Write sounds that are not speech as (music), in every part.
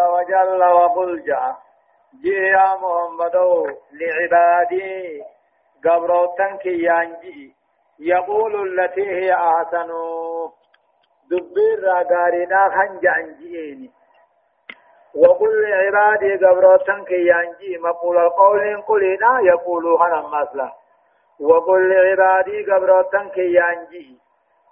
وجل وقل جاء جي يا محمد لعبادي. قبروتن كيانجي. يقول التي هي أحسن. دبير راغارنا خنجانجيني وقل لعبادي قبروتن كيانجي. مقول القول قلنا يقولوا هنا مثلا وقل لعبادي قبروتن كيانجي.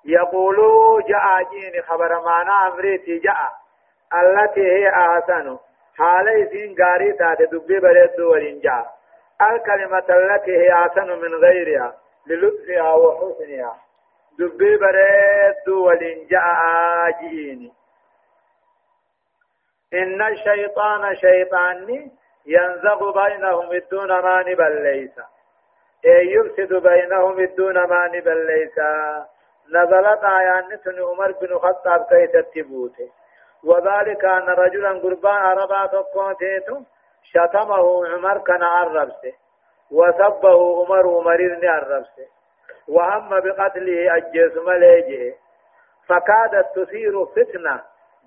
يقولوا جاء جيني خبر معنا أمريتي جاء. التي هي أحسن. حالي سين غاري تاتي دبي بريد ولين جاء الكلمة التي هي أحسن من غيرها للطفها وحسنها. دبي بريد ولين جاء جيني إن الشيطان شيطاني ينزغ بينهم الدون ما نبل ليس. إيه يفسد بينهم الدون ما نبل ليس. نزلت آيان تن عمر بن الخطاب كيف تبوته وذلك أن رجلا قربان عربا تقوتيتو شتمه عمر كان عربسه وسبه عمر عمرين عربسه وهم بقتله أجيس مليجه فكادت تثير فتنة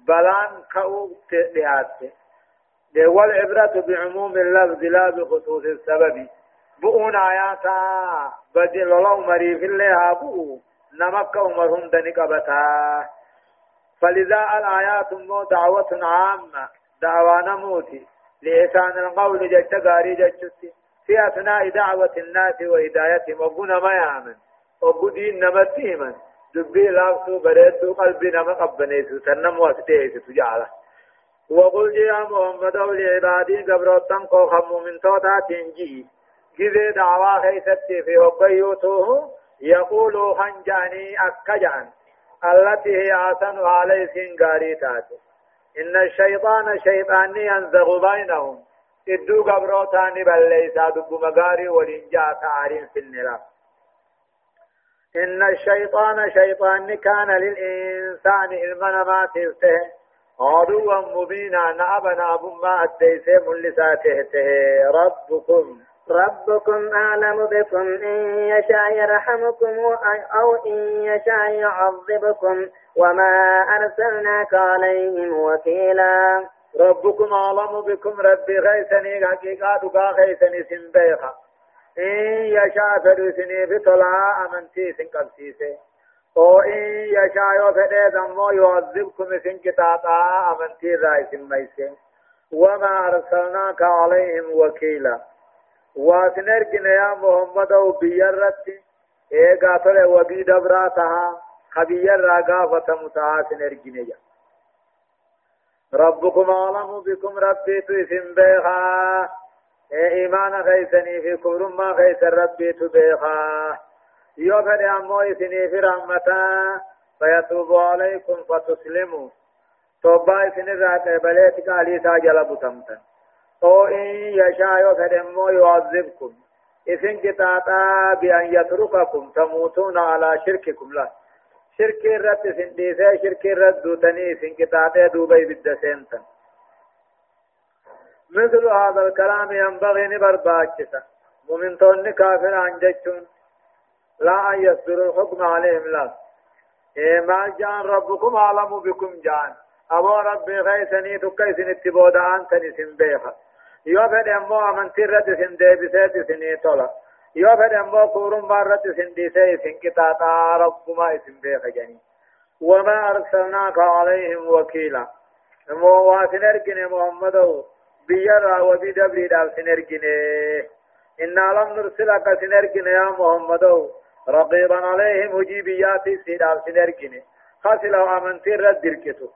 بلان كأو تهاته والعبرة بعموم اللفظ لا بخصوص السبب. بؤون آياتا بدل الله مريف الله بؤون نمك عمرهم دني قبتا فلذا الآيات مو دعوة عامة دعوانا موتي لإحسان القول جت غاري جتشتي. في أثناء دعوة الناس وهدايتهم وقنا ما يعمل وقدين نمتيما دبي لابسو بريدو قلبي نما قبنيسو سنم واسديسو تجعله وقل يا محمد لعبادي قبروتن قو خمو من توتا تنجي. جذي دعوا خيستي في وقيوتوه يقول خنجاني أكجان. التي هي أحسن عليه سنغاري تاتي إن الشيطان شيطان ينزغ بينهم. إدو قبروتاني بل ليس دب مغاري ولنجا تعارين في النرا. إن الشيطان شيطان كان للإنسان إلمنا ما تفته عدوا مبينا نأبنا بما أديسه من لساته. ربكم. ربكم أعلم بكم إن يشاء يرحمكم أو إن يشاء يعذبكم وما أرسلناك عليهم وكيلا. ربكم أعلم بكم ربي غيثني حقيقة دقا غيثني سنبيخا إن يشاء فدوسني بطلع أمنتي سنقبسيسي أو إن يشاء يفدي دمو يعذبكم سنكتاتا أمنتي رايس ميسي وما أرسلناك عليهم وكيلا. واسنرجن يا محمد أو بيرت اے غاتل وبي دبرا تها خبير راغا فتمتا سنرجن يا ربكم عالم بكم ربي تسم بها اے ایمان غیثنی فی کبر ما غیث ربی تبها يوفر امو اسنی فی رحمتا فيتوب عليكم فتسلموا توبا اسنی رات بلیت کالی تا جلب أو إن يشاء فدمو يعذبكم. إذن كتاتا بأن يترككم تموتون على شرككم لا. شرك الرد سنديسة شرك الرد دوتني إذن كتاتا دوبي بالدسنتا مثل هذا الكلام ينبغي نبرباكسا ومن تون كافر عن جتون لا أن يصدر الحكم عليهم لا. إيه ما جان ربكم أعلم بكم جان. أبو ربي غيثني تكيسن اتبودا أنتني سنبيخا yoo fedhe ammoo amantii irratti isin deebiseet isinii tola. Yoo fedhe ammoo kuurummaa irratti isin dhiisee isin qixaaxaa rabbuma isin beeka janii وما أرسلناك عليهم وكيلا مو واسن ارجن محمد بيرا وبي دبري دال سنرجن إنا لم نرسلك سنرجن يا محمد رقيبا عليهم وجيبيات سيدال سنرجن خسلوا أمنتي رد دركتو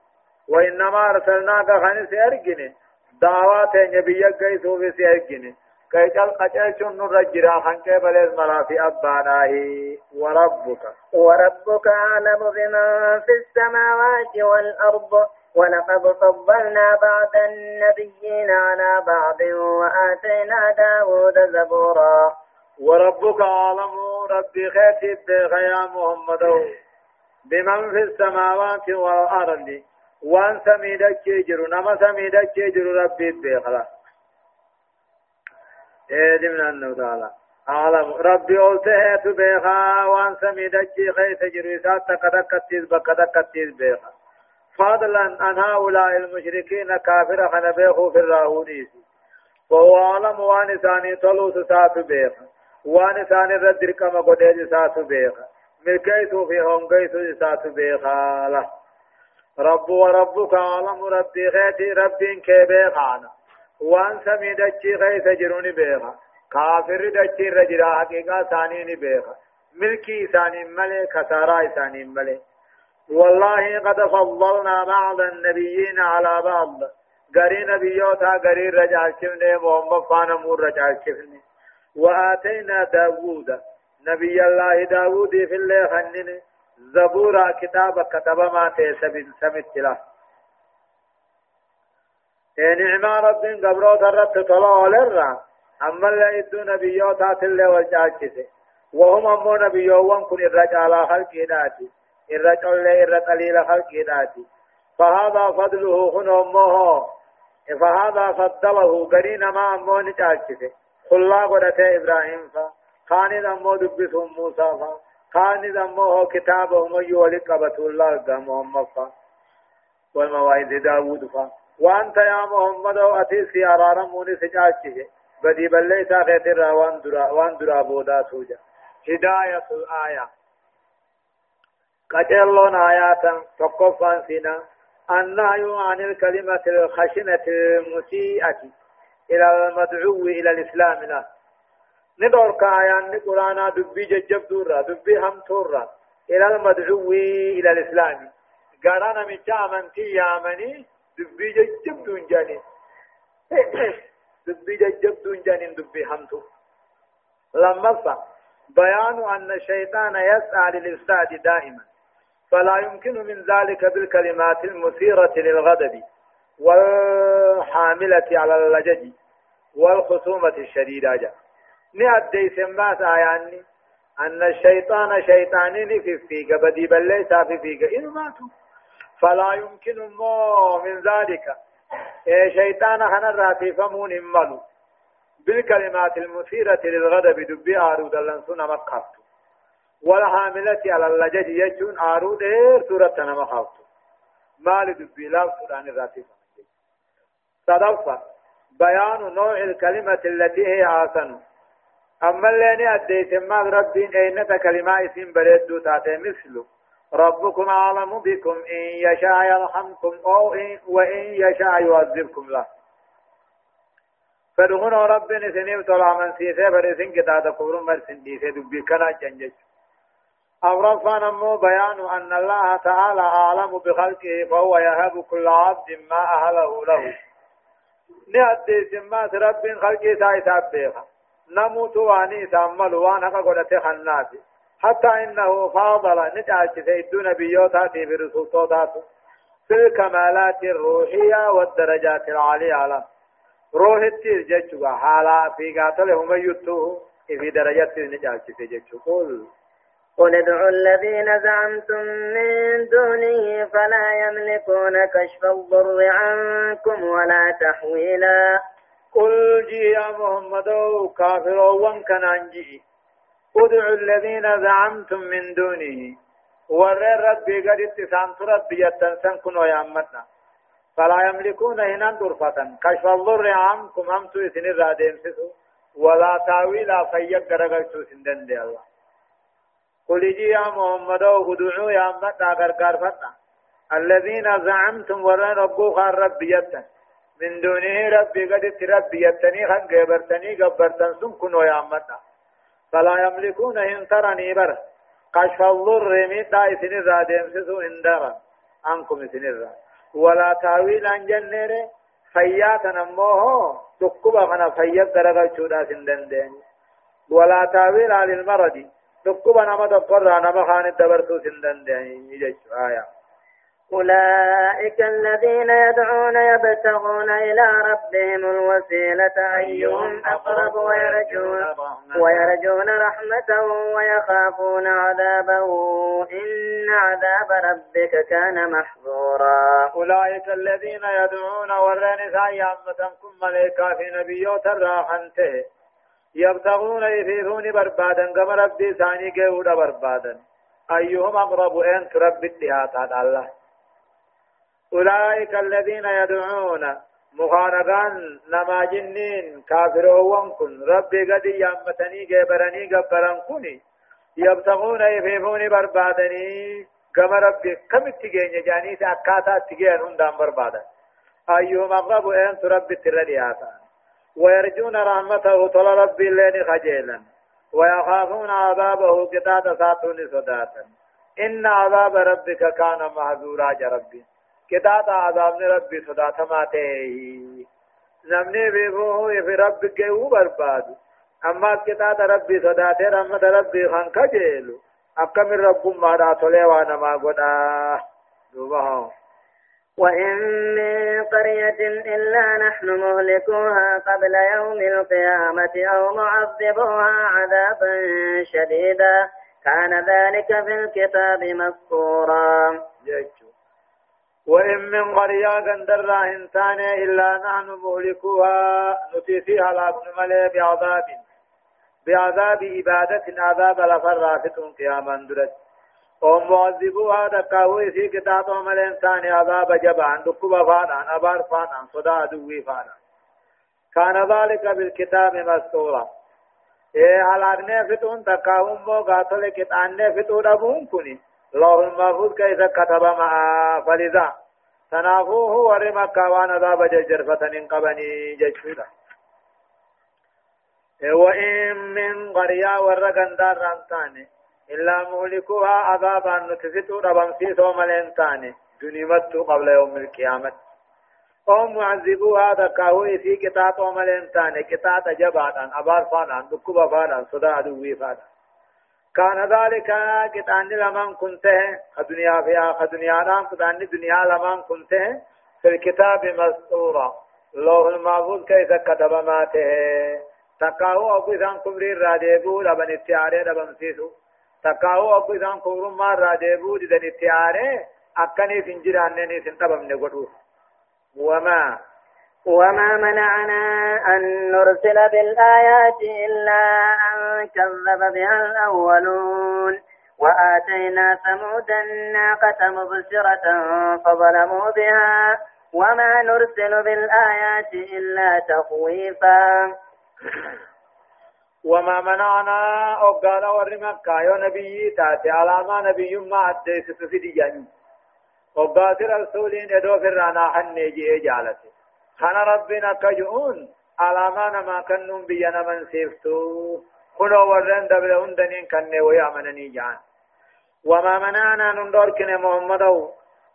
وإنما أرسلناك خنس ارجن دعوات نبي كيسو في سيجن كي قال قتلتم نرجرا خنك بلز مرافي أباناه وربك. وربك أعلم بمن في السماوات والأرض ولقد فضلنا بعض النبيين على بعض وآتينا داود زبورا. وربك أعلم ربي خيتي يا محمد. بمن في السماوات والأرض. وان سميدا جرو نما سميدا جرو ربي بخلا دي من انه تعالى عالم ربي قلته تبيخا وان سميدا جي خيس جرو سات تقدك تيز بقدك تيز بيخا فضلا عن هؤلاء المشركين كافر خنبيخ في الراهونيس وهو عالم وان ثاني طلو سات بيخ وان ثاني رد ركما قديج سات بيخ ملكيتو في هونغيتو سات بيخ له رب وربك عالم ربي غيتي ربي كيبيخانا وان سمي دچي غيث جروني بيخا كافر دچي رجرا حقيقة ثاني بيخا ملكي ثاني ملي كسارا ثاني ملي. والله قد فضلنا بعض النبيين على بعض. غري نبيوتا غري رجال شفنه محمد فانا مور رجال شفنه وآتينا داوود. نبي الله داوود في الله خنن زبورا كتاب كتب ما تيسب سمت له نعم رب قبرو ترت طلع للرا أما اللي يدو نبيوتا تلي والجاكسه وهم أمو نبيوان كن الرجال خلق داتي الرجل إر قليل خلق داتي فهذا فضله خن أمه. فهذا فضله قرين ما أمه نتاكسه خلا قدته إبراهيم فا. خاني أمه دبسهم موسى فا. خاني أمه كتابهم يولي قبط الله محمد فا. والمواعيد داود فا. وأنت يا محمد أتي سيارة موني سجاكسه بدي بلي ساخت وان درا وان درا بودا سوجا هداية الآية قجلون آياتا تقفان سينا النهي عن الكلمة الخشنة المسيئة إلى المدعو إلى الإسلام لا. ندور كآيان قرانا دبي ججب دورا دبي هم تورا إلى المدعو إلى الإسلام قرانا من جامن تي يامني دبي ججب دون جاني دبي ججب دون جاني دبي هم تو لما بيان أن الشيطان يسعى للإفساد دائما فلا يمكن من ذلك بالكلمات المثيرة للغضب والحاملة على اللجج والخصومة الشديدة جاء نأدي سمات آياني أن الشيطان شيطانين في فيك بدي بل ليس في فيك إن ماتوا فلا يمكن من ذلك إيه شيطان خنا راتي فمون إمالو بالكلمات المثيرة للغضب دبي آرود لنسون مقفت والحاملة على اللجج يجون آرود إير سورة خافتو مال دبي لا سوران الراتي صدفة بيان نوع الكلمة التي هي حسن أما اللي أديت ما ربين أين كلمة إسم بريد تاتي مثل ربكم أعلم بكم إن يشاء يرحمكم أو إن وإن يشاء يعذبكم له. فدغون ربنا سنيم طلع من سيسي فرسن كتاب كبر مرسن ديسي دبي كنا جنجج. أورفا نمو بيان أن الله تعالى أعلم بخلقه فهو يهب كل عبد ما أهله له. نأدي سمات رب خلقه سايساب بيخا نموت واني سامل وأنا قدت خنات حتى إنه فاضل نجعل سيدون بيوتاتي برسولتات في الكمالات الروحية والدرجات العالية له روح التير جتشوا حالا في قاتل هم يتوه في درجات نجعل سيجتشوا قل قل ادعوا الذين زعمتم من دونه فلا يملكون كشف الضر عنكم ولا تحويلا. قل جي يا محمد كافر وان كان انجي ادعوا الذين زعمتم من دونه ور ربي قد اتسام ربي يتنسن كنوا يا أمتنا. فلا يملكون هنا درفة. كشف الضر عنكم هم تو سن الرادين ولا تاويلا فيك رغلتو سندن دي الله. قل جي يا محمد ادعوا يا أمتنا غرغر فتا الذين زعمتم ور ربو خار ربي يتن. من دونه ربي قد ربي يتني خن غبرتني غبرتن سن كنوا يا أمتنا فلا يملكون إن ترني بر. كشف الضر ميتا إسن الرادين سسو اندرا عنكم إسن الرادين ولا تاويل عن جنر فيات نموه تقبا خنا فيات درغا چودا سندن ولا تاويل عن المرض. تقبا نما دقر نما الدبرتو سندن دين. يجي آية. أولئك الذين يدعون يبتغون إلى ربهم الوسيلة أيهم أقرب ويرجون ويرجون رحمته ويخافون عذابه. إن عذاب ربك كان محظورا. أولئك الذين يدعون ورين سايامة كم ملائكة في نبيوت الراحنته يبتغون يفيدون بربادا. كما ربي ثاني قيود بربادا. أيهم أقرب أن تربي التهاتات الله. أولئك الذين يدعون مخانقان نما جنين كافرون كن. ربي قد يامتني جبرني قبرن كني يبتغون يفيفون بربادني. كما ربي كم تجين جاني أكاتا تجين هندام بربادا. أيهم أقرب أن تربي تردياتا ويرجون رحمته طل ربي لين خجيلا. ويخافون عذابه قطاة ساتون صداتا. إن عذاب ربك كان محذورا ربي. قطاة عذاب ربي صداتا ما تهي نمني بيبوه يفي ربك يو بربادو أما قطاة ربي صداتا رحمة ربي خان خجيلو أكم رب ما دا تلوانا ما قدا دوبهم وإن من قرية إلا نحن مهلكوها قبل يوم القيامة أو معذبوها عذابا شديدا۔ كان ذلك في الكتاب مسطورا وإن من قرية قندر إنسان إلا نحن مهلكوها نتيسيها لابن ملي بعذاب بعذاب إبادة عذاب لفر رافتهم قياما درت. ومعذبوها دكاوي في كتاب عمل إنسان عذاب جبان دكوبا فانا أبار فانا صدا دوي فانا كان ذلك بالكتاب مسطورا إيه هلاقنا فتون تكاهم مو قاتل كتان فتون أبون كني لوح المحفوظ كيف كتب معا فلذا تنافوه ورما كوان عذاب جرفتن انقبني جشودا وإن من قرية ورقندار رانتاني إلا مهلكوها عذابا نتفتو ربم سيسو ملين تاني دنيمت قبل يوم القيامة أو معذبوها دكاهو في كتاب ملين تاني كتاب جباتا أبار فانا دكوبا فانا صدا عدوي فانا كان ذلك كتان لمن كنت الدنيا فيها الدنيا نام كتان الدنيا لمن كنت في الكتاب مسطورا لوح المحفوظ كيف كتب ماته تقاو أبو إذن كبري راديبو لبن اتعاري لبن سيسو. تکاو أبو اسان کورم ما را دیبو دي دني تياره أكني سنجران ني سنتبم نغدو وما وما منعنا أن نرسل بالآيات إلا أن كذب بها الأولون. وآتينا ثمود الناقة مبصرة فظلموا بها. وما نرسل بالآيات إلا تخويفا. وما منعنا أقال ورمكا يا نبي تاتي علامة نبي ما أديس تفيدي جاني وقات رسولين ادو فرانا حني جي جالتي خنا ربنا كجؤون علامة ما كنون بينا من سيفتو كنو ورن دبل هندنين كنن ويا منني جان وما منعنا نندور كن محمد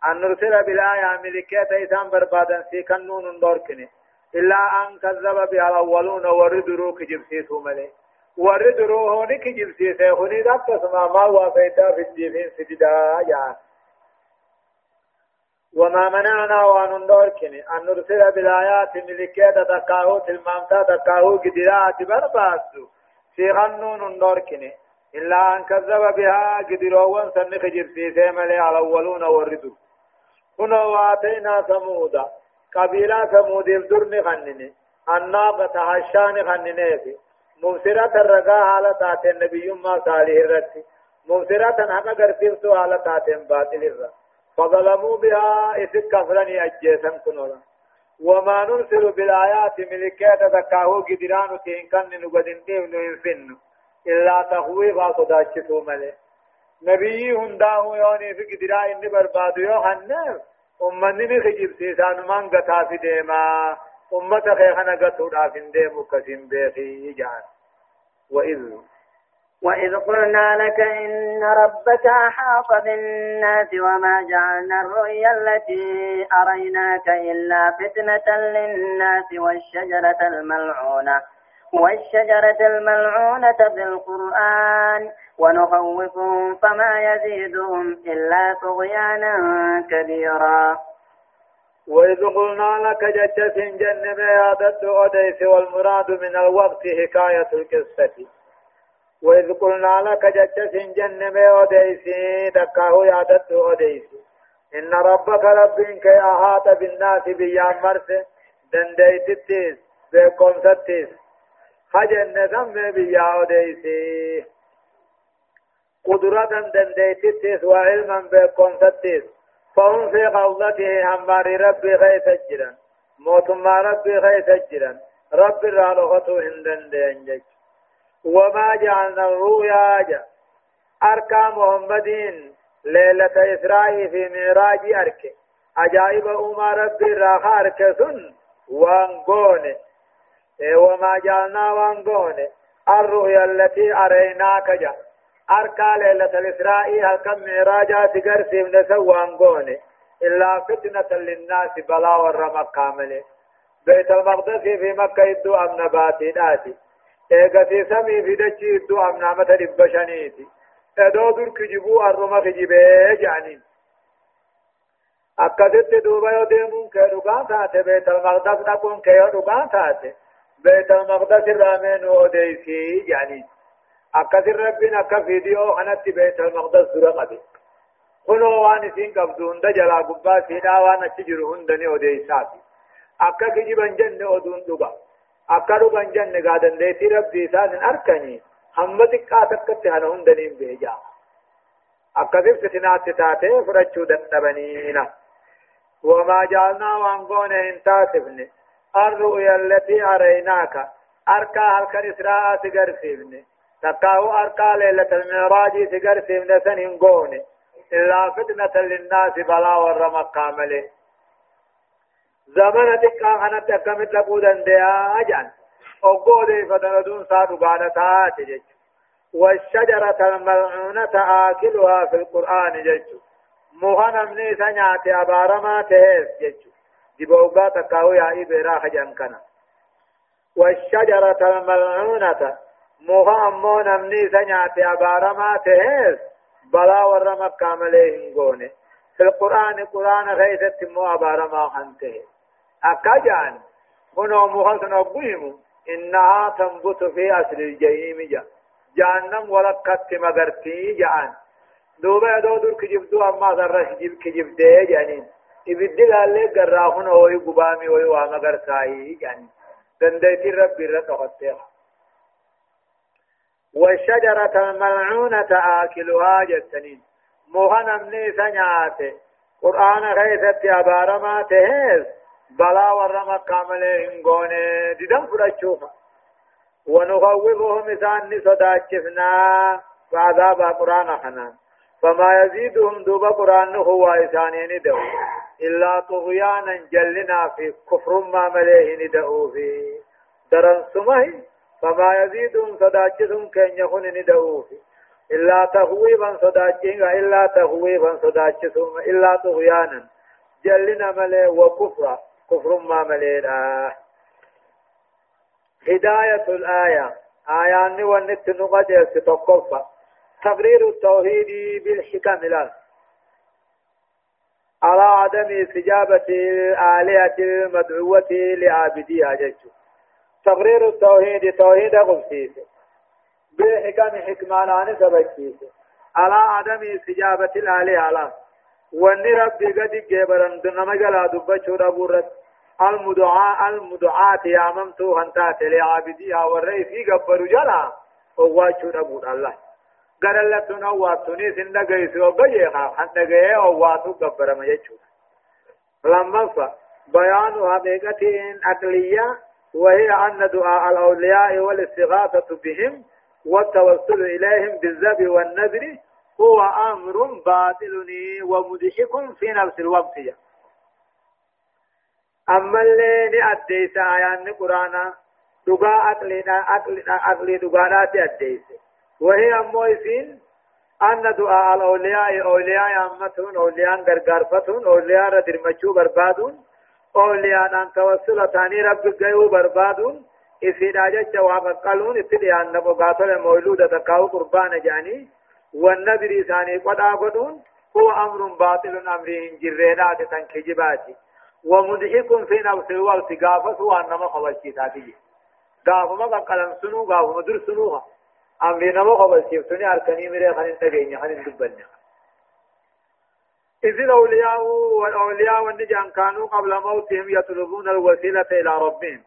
أن نرسل بالآية ملكية إسان بربادا في كنون نندور كن إلا أن كذب بها الأولون وردروا كجبسيسو ملئ ورد روحوني كجل سيسي خوني دب تسمع ما وافيدا في الدين سجدا يا وما منعنا وأن ندوركني أن نرسل بالآيات ملكية تكاهو تلمامتا تكاهو قدرات برباسو في غنون ندوركني إلا أن كذب بها قدروان سنخ جرسيسي ملي على الأولون وردوا هنا وآتينا ثمودا قبيلة ثمود الدرن خنني الناقة هشان خنني مبصرة الرقا حالة تاتي النبي ما صالح الرتي مبصرة حقا قرسلتو حالة تاتي باطل الرا فظلموا بها إذ كفرني أجيسا كنولا. وما نرسل بالآيات ملكات تكاهو قدران تين كن نقدن ديم ننفن إلا تخويفا صداتشتو ملي. نبي هنداه يوني في قدراء إني بربادو يو حنف أمني خجب سيسان من قطع في ديما. أمة خيخنا قطع في ديمو كسين بيخي جان. وإذ وإذ قلنا لك إن ربك أحاط بالناس وما جعلنا الرؤيا التي أريناك إلا فتنة للناس والشجرة الملعونة والشجرة الملعونة في القرآن ونخوفهم فما يزيدهم إلا طغيانا كبيرا. وإذ قلنا لك جتة جنب عادت أديس والمراد من الوقت حكاية القصة. وإذ قلنا لك جتة جنب أديس دكاه عادت أديس إن ربك ربك أحاط بالناس بيام مرس دنديت التيس بكم ستيس خجن ثم بيا أديس قدرة دنديت التيس وعلما بكم ستيس فهم في قوضته همار ربي غيث الجرا موت ما ربي غيث الجرا ربي رالغتو هندن دينجك وما جعلنا الرؤيا جا. أركا محمدين ليلة إسرائيل في معراج أركي. أجائب أمار ربي راخ وانقوني. إيه وما جعلنا وانقوني. الرؤيا التي أريناك جا. أركا ليلة الإسراء هل كم معراجا تقر سيمنا سوان قوني إلا فتنة للناس بلا ورم كامل بيت المقدس في مكة يدو أمن باتي داتي إيغا في سمي في دچي يدو أمن عمت ربشانيتي إدو در كجبو أرم خجبه جانين akkasitti duuba yoo deemuun kee dhugaan taate beetal maqdas dhaquun kee yoo dhugaan taate beetal maqdas irraa meenuu odeysii jedhanii akkasir rabbiin akka fiidiyoo kanatti beetal maqdas dura qabe kunoo waan isiin qabdu hunda jalaa gubbaa siidhaa waan achi jiru hundani odeeysaati akka kijiban jenne oduun dhuga akka dhugan jenne gaa dandeetii rabbii isaanin arkanii hamma xiqqaa takkatti hana hundaniin beejaa akkasif fitinaatti taatee fudhachuu dadhabaniina وما جعلنا وانقون انتاسفن الرؤيا التي أريناك أركا هلك إسراء تقرسفن تقاو أرقى ليلة المعراج سقر سيمنا سنين قوني إلا فتنة للناس بلا ورم كامله زمن تقا خنت أكمت لقودا ديا أجان أقود فتندون سادو بانتا تجج والشجرة الملعونة آكلها في القرآن جج. مهنا مني سنعت أبارما تهيس جج. دبوغا تقاو يا إبرا خجان كنا. والشجرة الملعونة موها امو نمني سنعت عبارما تهيز بلا ورما كامله هنگونه في القرآن قرآن غيثت مو عبارما خنته أكجان هنا موها سنقوهم إنها تنبت في أصل الجحيم جا جهنم ولقت مغرتي جان دوبا دو دور كجبدو أما ذرش جب كجبدي جانين إبدل اللي قراهن هوي قبامي هوي وامغرتاي جانين دنديتي ربي رتقتها والشجرة الملعونة آكلها جتنين مهنا مني سنعات قرآن غيثت أبارما تهيز بلا ورما كامله هنغوني ددن فرشوفا ونخوفهم إسان صداتشفنا وعذاب قرآن خنا فما يزيدهم دوب قرآن هو إسانين دو إلا طغيانا جلنا في كفر ما مليه ندعو في درن سمه فما يزيدهم صداچسهم كن يخون ندعوه إلا تخويبا صداچين إلا تخويبا صداچسهم إلا طغيانا جلنا ملي وكفرا كفر ما ملينا. هداية الآية. آيان ونت نقد تتوقف تقرير التوحيد بالحكم لا على عدم استجابة الآلهة المدعوة لعابديها جيشه تقرير التوحيد توحيد قبسيس. بحكم حكمانان سبكيس. على عدم استجابة الآلهة على وان ربي قد جبرن دنما جلا دبچو ربورت المدعاء المدعاة يا ممتو هنتات لعابديها والرئيس قبرو جلا وواچو ربور الله قرلتون اواتوني سندقيس وقجيخا حندقيه اواتو قبر مجيچو لما بيان حقيقة أقلية وهي أن دعاء الأولياء والاستغاثة بهم والتوسل إليهم بالذب والنذر هو أمر باطل ومضحك في نفس الوقت. أما اللي نأديس آيان قرآن دقاء أقلي أقلي دقاءات أديس. وهي أمويسين أن دعاء الأولياء أولياء أمتون أولياء غرغرفتون أولياء ردرمچو بربادون أولياء أن توسل ثاني رب جيو بربادون إفيدا جج وقالون اتدي أن نبو قاتل مولودة تقاو قربان جاني. والنذر ثاني قد آقدون هو أمر باطل أمرين جرينات تنكجباتي ومضحك في نفس الوقت قافت وأنما خبرتي تاتي. قافما قلم سنو قافما در سنوها أمرين ما خبرتي سني أركني مري خنين تغيني خنين دبني. إذ الأولياء والأولياء والنجان كانوا قبل موتهم يطلبون الوسيلة إلى ربهم.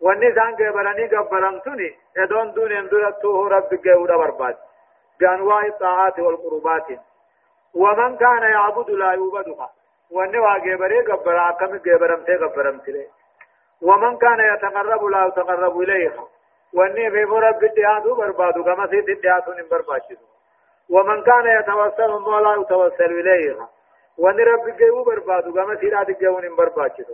والنسان قبلني قبلنتني يدون دون يندلته رب قول برباد بأنواع الطاعات والقربات ومن كان يعبد لا يعبدها واني واجبري قبر كم قبرمتي قبرمتي ومن كان يتقرب لا يتقرب اليها واني في رب الدياتو بربادو كما سيد الدياتو نبرباشي ومن كان يتوسل لا يتوسل اليها واني رب الجيو بربادو كما سيد الجيو نبرباشي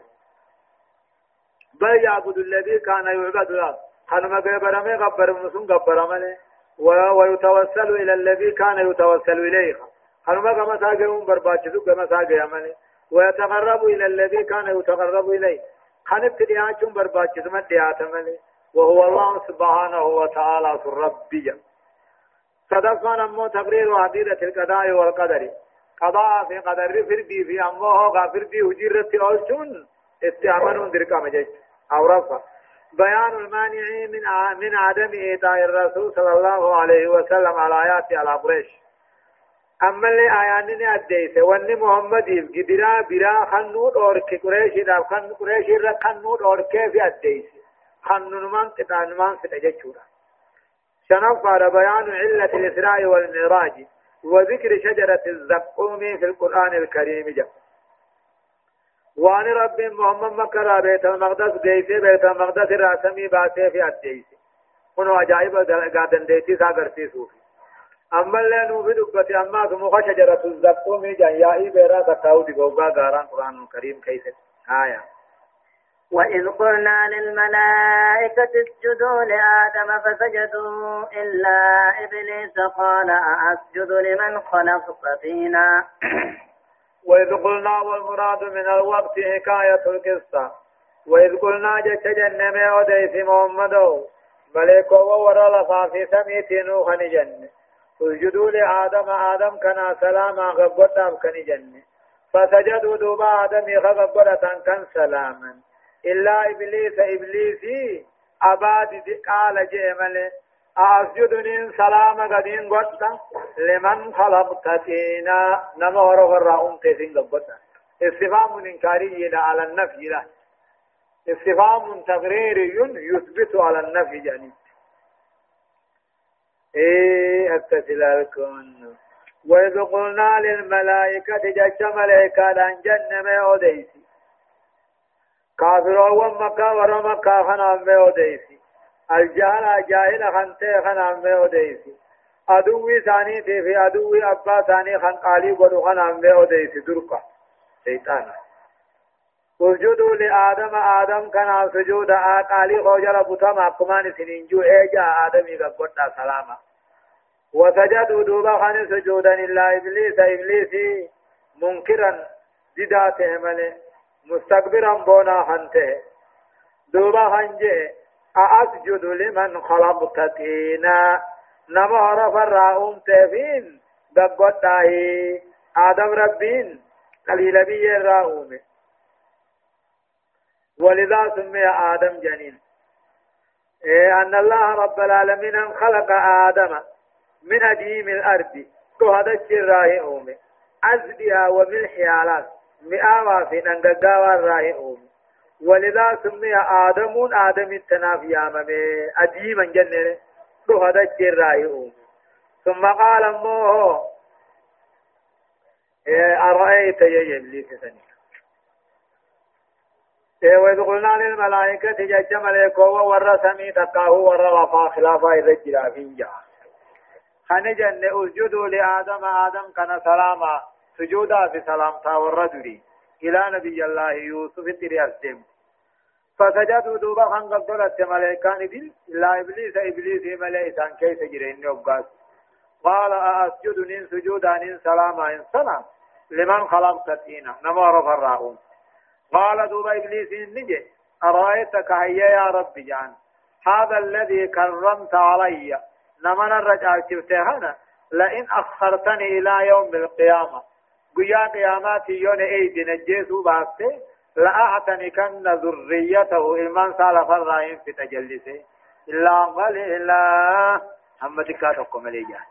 بل يعبد الذي كان يعبد له خنما قبرمي قبرمسون قبرمني ويتوسل إلى الذي كان يتوسل إليه. خنما كما ساقهم برباشي كما ساقهم ويتقرب إلى الذي كان يتقرب إليه. خنت دياتهم برباشي ثم دياتهم وهو الله سبحانه وتعالى ربي. صدقنا نمو تقرير عديدة القضاء والقدر. قضاء في قدر فردي في أمه غافر دي هجرة أولشون استعملون درقا مجيش أو رفع. بيان المانع من من عدم إيتاء الرسول صلى الله عليه وسلم على آيات على قريش. أما اللي آيانني أديس وأني محمد قدرا برا خنود أورك قريش دا خن قريش را خنود أورك في أديس خنون من قطان من ستججورا على بيان علة الإسراء والمعراج وذكر شجرة الزقوم في القرآن الكريم جاء وان رب محمد مكر بيت المقدس جيسي بيت المقدس راسمي باسي في الجيس كنو عجائب قادن ديتي ساقرتي صوفي أما اللي نوفي دبتي أما ثم شجرة الزقوم جان۔ يائي بيرا تكاو دي قوغا غاران قرآن الكريم كيف آية وإذ قلنا للملائكة اسجدوا لآدم فسجدوا إلا إبليس قال أسجد لمن خلقت طينا وإذ قلنا والمراد من الوقت حكاية القصة. وإذ قلنا جت جنة وديس محمد. ملك وورا لفا في سميت نوح جنة اسجدوا لآدم آدم كان سلاما غبطا كان جنة فسجدوا دوبا آدم غبطا كان سلاما. إلا إبليس إبليسي أباد قال جئمله أسجدني سلام قدين قد لمن خلقت تينا نما ورغ الرأم تيسين قد استفهام إنكاري على النفي له استفهام تقريري يثبت على النفي يعني إيه التسلالكم وإذ قلنا للملائكة جج ملائكة لأن جن ما أوديسي كافر ومكة ورمكة خنا ما أوديسي الجهل جاهل خنته خن عمه وديسي أدوي ثاني في أدوي أبا ثاني خن قالي ودو خن عمه وديسي درقا شيطان. اسجدوا لآدم آدم كان سجود قالي خوجل بطما كمان سننجو ايجا آدم يقبض سلاما. وسجدوا دوبا خن سجودا. إلا إبليس إبليس منكرا. دداته ملي مستكبرا بونا خنته. دوبا خنجه. أسجد لمن خلقت تينا نما عرف الرأوم تفين دقوتاه آدم ربين. قليل بي الرأوم ولذا سمي آدم جنين. إيه أن الله رب العالمين خلق آدم من أديم الأرض. كهذا الشراء أومي. أزدها وملحيالات. مئة في ننقاوا الرأي أومي. ولذا سمي آدم آدم التناف ياممي أديما جنة. هذا الجراي ثم قال موه إيه أرأيت يا إبليس سني إيه وإذ قلنا للملائكة جج ملائكة ور سمي تقاه ور وفا خلافا إذا جرا فينجا خنجن أسجدوا لآدم آدم كان سلاما. سجودا في سلام تا ور إلى نبي الله يوسف الدرياس ديم فسجدوا دوبا خان قدرت ملائكان دل إلا إبليس إبليس ملائكان كيف جرين يوبقاس قال أسجد نين سجودا نين سلاما إن سلام. لمن خلقت تينا نمار فراهم قال دوبا إبليس نجي. أرأيتك هيا يا رب جان. هذا الذي كرمت علي. نمن الرجال شفتهنا لئن أخرتني إلى يوم القيامة. قيا قيامات يون ايدي نجيسو باسته لأعتنكن ذريته إلمان سال فرائم في تجلسه إلا قليلا هم تكاتكم مليجان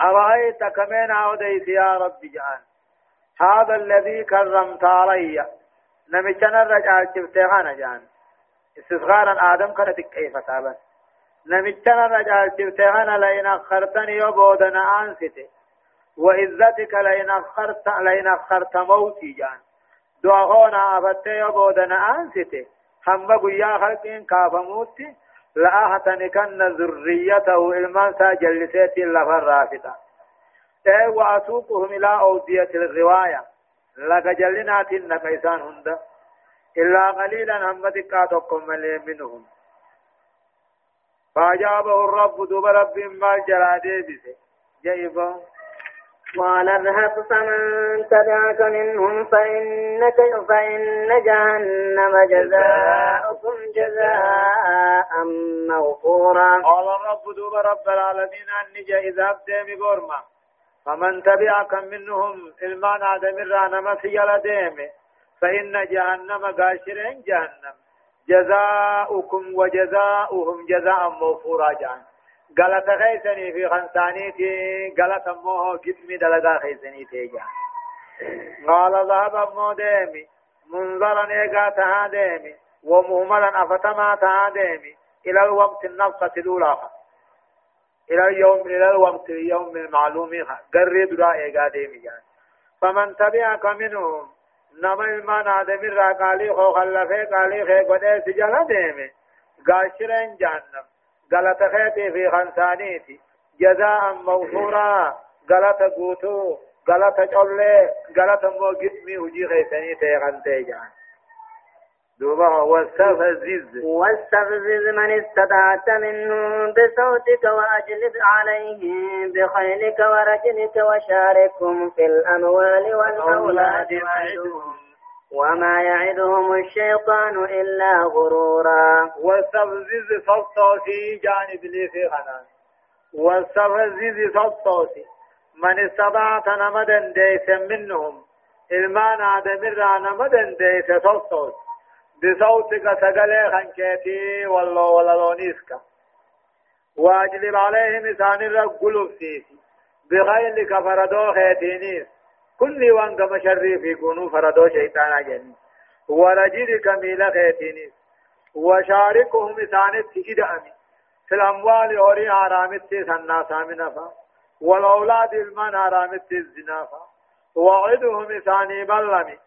أرأيت كمين عوديت يا رب جان هذا الذي كرمت علي نمشنا الرجال شفتهانا جان استصغارا آدم كانت كيف تابت نمشنا الرجال شفتهانا لئن أخرتني يبودنا أنسته وعزتك لئن أخرت لئن أخرت موتي جان. دعونا أفتي يبودنا أنستي هم قيا خلقين كافموتي لأهتنكن ذريته المنسى جلسيتي لفر رافتة اي وأسوقهم إلى أودية الغواية لك جلنات نكيسان هند. إلا قليلا هم دكاتكم منهم. فأجابه الرب دوب رب ما جرادي بسه جيبه قال اذهب فمن تبعك منهم فإنك فإن جهنم جزاؤكم جزاء موفورا. قال الرب دوب رب العالمين أني إذا أبدي بورما فمن تبعك منهم إلمان آدم الرانا مسيال ديمي فإن جهنم قاشرين جهنم. جزاؤكم وجزاؤهم جزاء موفورا جان غلط خيسني في خنسانيتي غلط موه جسمي دلغا خيسني تيجا قال ذهب مو ديمي منظرا ايغا تها ديمي ومهملا افتما تها ديمي إلى الوقت النفقة الاولى إلى اليوم إلى الوقت اليوم المعلوم قرب را ايغا ديمي جان فمن تبعك منهم نما المان آدم را قالی خو خلفه قالی خی قده سجل دیمه قاشرين جهنم غلط خيتي في خنسانيتي جزاء موفورا غلط قوتو غلط چولي غلط مو جسمي وجي خيساني تيغنتي جهنم دوبا واستفزز واستفزز من استطعت منهم بصوتك واجلب عليهم بخيلك ورجلك وشاركهم في الاموال والاولاد وعدهم وما يعدهم الشيطان إلا غرورا. واستفزز صوتي جانب لي في خنان واستفزز صوتي من استطعت نمدا ديس منهم. المان آدم الرانا مدن ديس صوتي بصوتك سقلي خنكيتي والله ولا لونيسكا واجلب عليهم إسان الرقل سيسي بغيرك فردو خيتينيس كل وان كما شريف يكونوا فردو شيطانا جني ورجلك ميلا خيتينيس وشاركهم إسان تجد أمي في الأموال أوري حرامتي سنة سامنفا والأولاد المن حرامتي الزنافا وعدهم إساني بلمي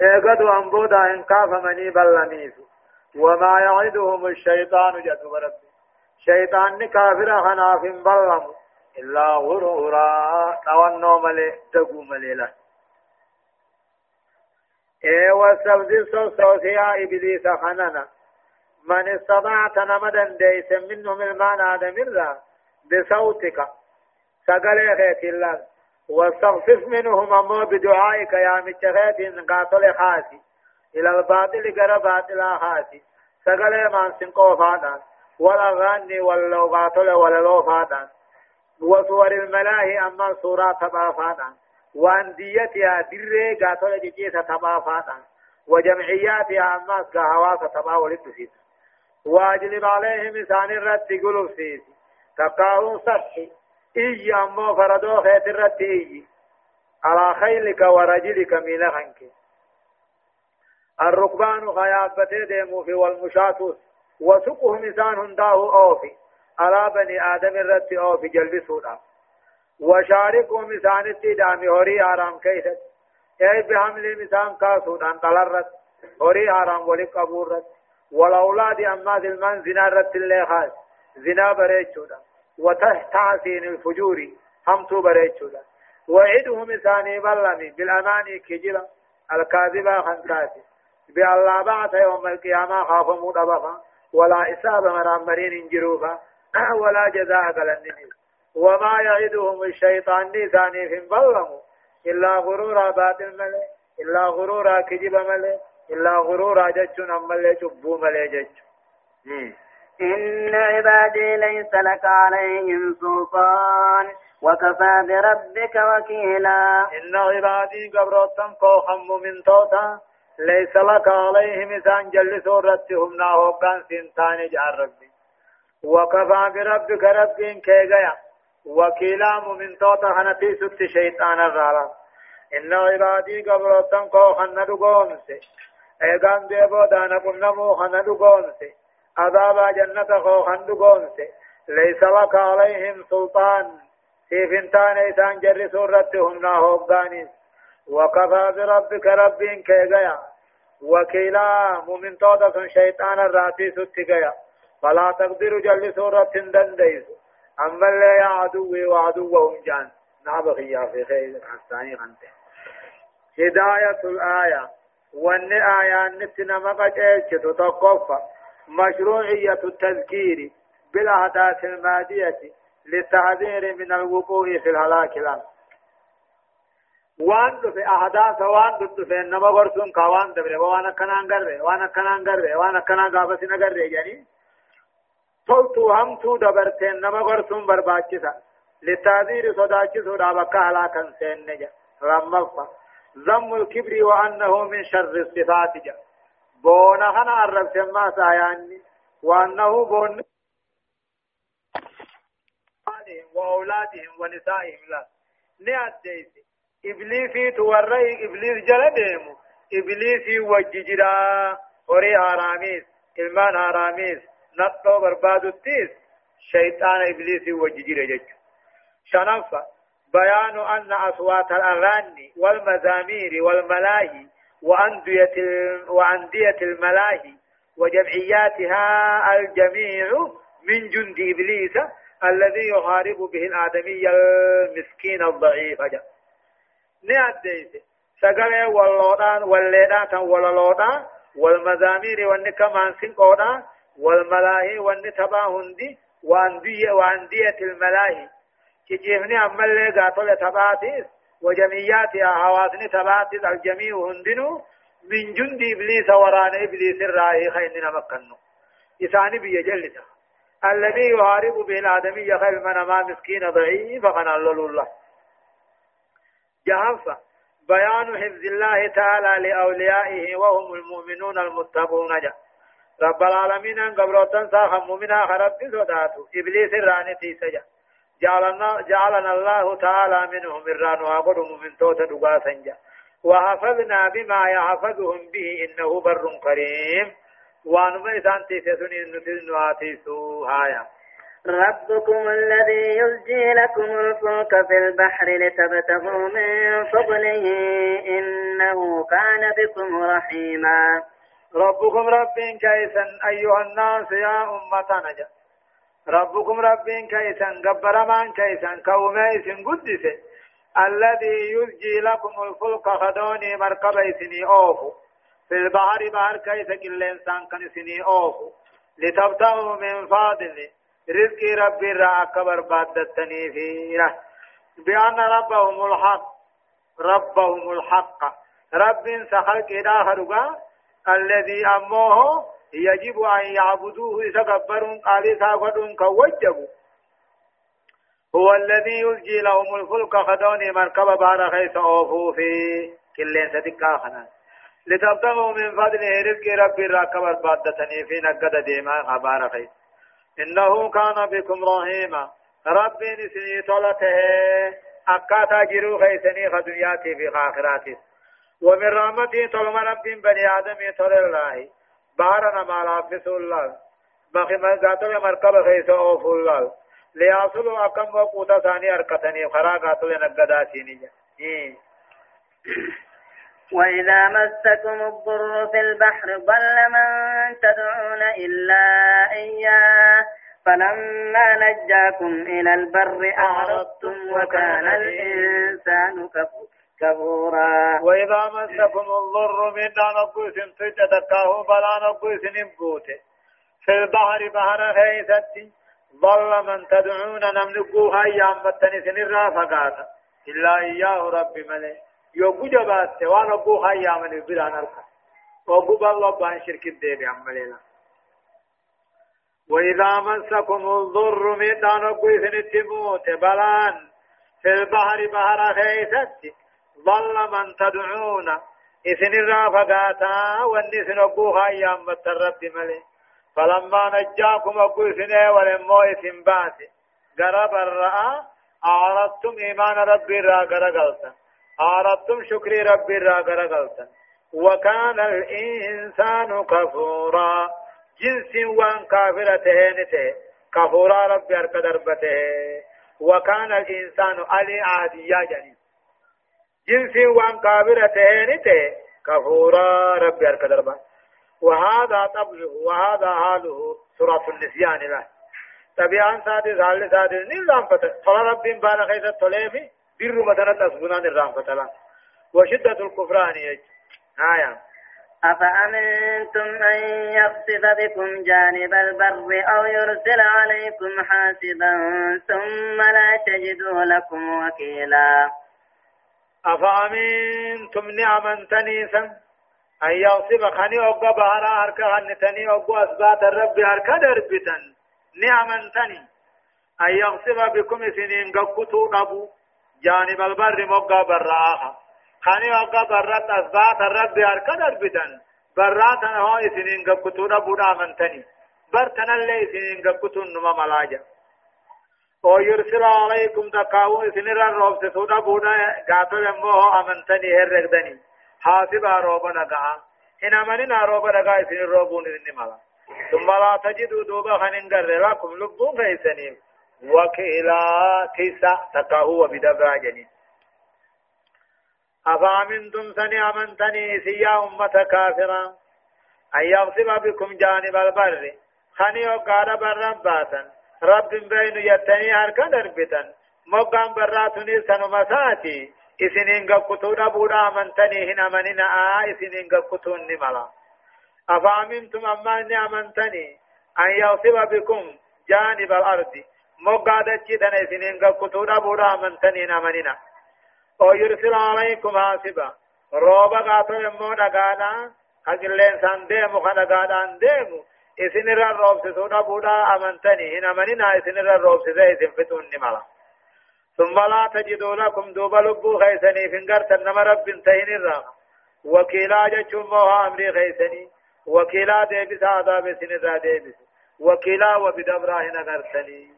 ايقدوا ان بودا ان كاف مني بلميس وما يعدهم الشيطان جد ربي شيطان كافر خناف بلم إلا غرورا. توانو ملي تقو ملي له إي وسبد سوسيا إبليس خننا. من نمدا ديس منهم آدم الله بصوتك. سقل الله. واستغفف منهم أمو بدعائك يا قاتل خاسي. إلى الباطل قرى باطل سقل سنقو ولا ولا ولا لو وصور الملاهي أما صورة تبا فادا وانديتها دري قاتل جيسة تبا فادا وجمعياتها أما كهواس تبا ولدسيس واجلب عليهم إسان الرد قلوب سيسي تقاهم صحي. إيجي أمو فردو خيت الرد إيجي. على خيلك ورجلك من خنك الركبان خيابته ديمو في والمشاة وسقهم إنسان هنداه أوفي. على بني آدم الرد أوفي جلبسونا وشاركهم إنسان التدامي هوري آرام كيست. أي بحمل إنسان كاسونا طلرت هوري آرام ولك أبورت والأولاد أما ذي المن زنا رت اللي خاص. زنا بريتشونا وتحسين الفجور همتو بريتشولا وعدهم إساني بلمي بالأماني كجلا. الكاذبة خنكاتي. بالله بعث يوم القيامة خافموا دبفا ولا إسابة مرامرين انجروفا. (laughs) ولا جزاء قلنني وما يعدهم الشيطان نيساني في بلموا إلا غرورا باطل ملي إلا غرورا كجب ملي إلا غرورا ججون أمالي جبو ملي ججو إن عبادي ليس لك عليهم سلطان وكفى بربك وكيلا. إن عبادي قبرتم كوخم من توتا ليس لك عليهم سورتهم ناهو كان سنتان جعل ربي. وكفى بربك ربين كيغيا. وكيلا من توتا هنتي ست شيطان الرالة إن عبادي قبرتم كوخن ندقونسي. إيغان ديبو دانا قنمو خندقونسي عذاب جنة خو خندقونس ليس لك عليهم سلطان. في فنتان إسان جر سورة همنا هوغانيس وكفى بربك ربين كيغيا. وكيلا مؤمن تودا شيطان الراتي ستغيا فلا تقدر جل سورة دنديس أما اللي يا عدوي وعدوهم جان. نابخيا في خير. حساني خنته هداية الآية. وأن آية نتنا مقجئت تتقف. مشروعية التذكير بالأحداث المادية للتحذير من الوقوع في الهلاك الآن. وان في أحداث وان في إنما غرسون كوان دبر وأنا كنان غره وأنا كنان غره وأنا كنان غابسين غره يعني تولتو همتو دبرتين إنما غرسون برباچسا للتحذير صداچسو دابكا هلاكا سين نجا. رمفا ذم الكبر وأنه من شر الصفات جا. بونا خنا عرب سما ساياني. وأنه بون وأولادهم ونسائهم لا. نعديس إبليسي توري إبليس جل ديمو إبليسي وججرا وري هاراميس إلمان هاراميس نطو بربادو تيس شيطان إبليسي وججرا جج شنفة بيان أن أصوات الأغاني والمزامير والملاهي وأندية وأندية الملاهي وجمعياتها الجميع من جند إبليس الذي يحارب به الآدمي المسكين الضعيف نعديت سقل واللودان والليدان واللودان والمزامير والنكمان سنقودان والملاهي والنتبا هندي وأندية وأندية الملاهي كجيفني أما اللي قاتل تباتيس وجميعاتها حواسن تباتيس الجميع هندنو من جند إبليس وران إبليس الرائي خيننا مكنو إساني بيجلسه الذي يحارب به الآدمي خير من ما مسكين ضعيف فقنا الله جهنفة بيان حفظ الله تعالى لأوليائه وهم المؤمنون المتقون. جا رب العالمين أن قبروتن ساخم مؤمنا خرب سوداتو. إبليس الراني سجا جعلنا, جعلنا الله تعالى منهم الران وقدهم من توت دقاسا جا. وحفظنا بما يحفظهم به إنه بر كريم. وأنما تسني نتل نواتيسو هايا. ربكم الذي يزجي لكم الفلك في البحر لتبتغوا من فضله إنه كان بكم رحيما. ربكم رب كيسا أيها الناس يا أمة نجا. ربكم رب كيسا قبر من كيسا كوميس قدس. الذي يزجي لكم الفلك خدوني مركب سني أوفو في البحر بحر كيس كل إنسان كان سني أوفو لتبتغوا من فضله رزق ربي را كبر بادتني فيه. بأن ربهم الحق ربهم الحق. رب سخل كده خرقا الذي أموه يجب أن يعبدوه يتكبرون قال ساقدون كوجبوا. هو الذي يلجي لهم الفلك خدوني مركب بار خيس أوفو في كلين ستكا خنا. لتبتغوا من فضله رزق ربي راكب البادتني في نقد ديما خبار خيس إنه كان بكم رحيما. ربي نسني طلته. أكاتا جرو خيسني خدنياتي في آخراتي ومن رحمته طلما رب بني آدم طل الله. بارنا ما لافس الله. بخي من قاتل مركب خيس أوف الله. ليصلوا أكم وقوتا ثاني أركتني. خرا قاتل نقداتي إيه. وإذا مسكم الضر في البحر ضل من تدعون إلا إياه. فلما نجاكم إلى البر أعرضتم وكان الإنسان كفورا. وإذا مسكم الضر من نقوس تجدكاه بلا نقوس نبوته في البحر بحر خيثتي ضل من تدعون نملكوها أيام بتنسن الرافقات إلا إياه رب ملك يوغو جبات وان ابو هاي من بلا نركا وابو بالله بان شرك الدين عملنا وإذا مسكم الضر ميدان ابو إذن تموت بلان في البحر بحر خيست ضل من تدعون. إذن والنسن من الرب ملي. فلما نجاكم قرب أعرضتم إيمان ربي را قرقلتا. شكري ربي را غرغلتا وكان الإنسان كفورا. جنس وان كفورا ربي أرك دربته وكان الإنسان جنين جنسي وان كابرة تهينته كفورا ربي أركدربا وهذا طبعه وهذا حاله سورة النسيان له. طبيعا سادي زال سادي نظام فتح طلع ربي بانا خيسة طليفي بر مدنة أسبنان الرام فتلا وشدة الكفران يج. آية. أفأمنتم أن يخسف بكم جانب البر أو يرسل عليكم حاسبا ثم لا تجدوا لكم وكيلا. أفأمنتم نعما تنيسا. أن يغصب خني أبقى بهرا هركا خنتني أبقى أثبات الرب هركا دربتا. نعما تني. أن يغصب بكم سنين قبطوا أبو جانب البر مقا براها. خاني وقا برات أثبات الرب هركا دربتا. براتنا هو سنين قبطوا أبو دامنتني برتنا اللي سنين قبطوا نما ملاجا ويرسل عليكم تقاو سنرا روب سودا بودا غاتو يمو امنتني هرغدني حاسب روب نغا ان امننا روب نغا سن روبون نمالا ثم لا تجدوا دوبا خننغر لكم لبون فيسنين وكيلا تيسا تقاو وبدبا جنين أفامنتم سني أمنتني سيا أمة كافرا أن يغصب بكم جانب البر خني وقال برباتا رب بين يتني هركا دربتن مقام براتني سنمساتي اسنين قبطو دبودا امنتني هنا مننا آه اسنين قبطو نملا أفامنتم أما إني أمنتني أن يوصف بكم جانب الأرض مقادة جدن اسنين قبطو دبودا امنتني هنا مننا ويرسل عليكم حاسبا روبا قاتو يمو دقانا أقلين سان ديمو خدقانا ديمو اسن را روب سودا بودا امنتني هنا مننا اسن را روب سيدا اسن فتون نمالا ثم لا تجدوا لكم دوبا لبو خيسني فنگر تنم رب تهين الرا وكيلا جچو موها امري خيسني وكيلا ديبس عذاب سن را ديبس وكيلا وبدبرا هنا غرسني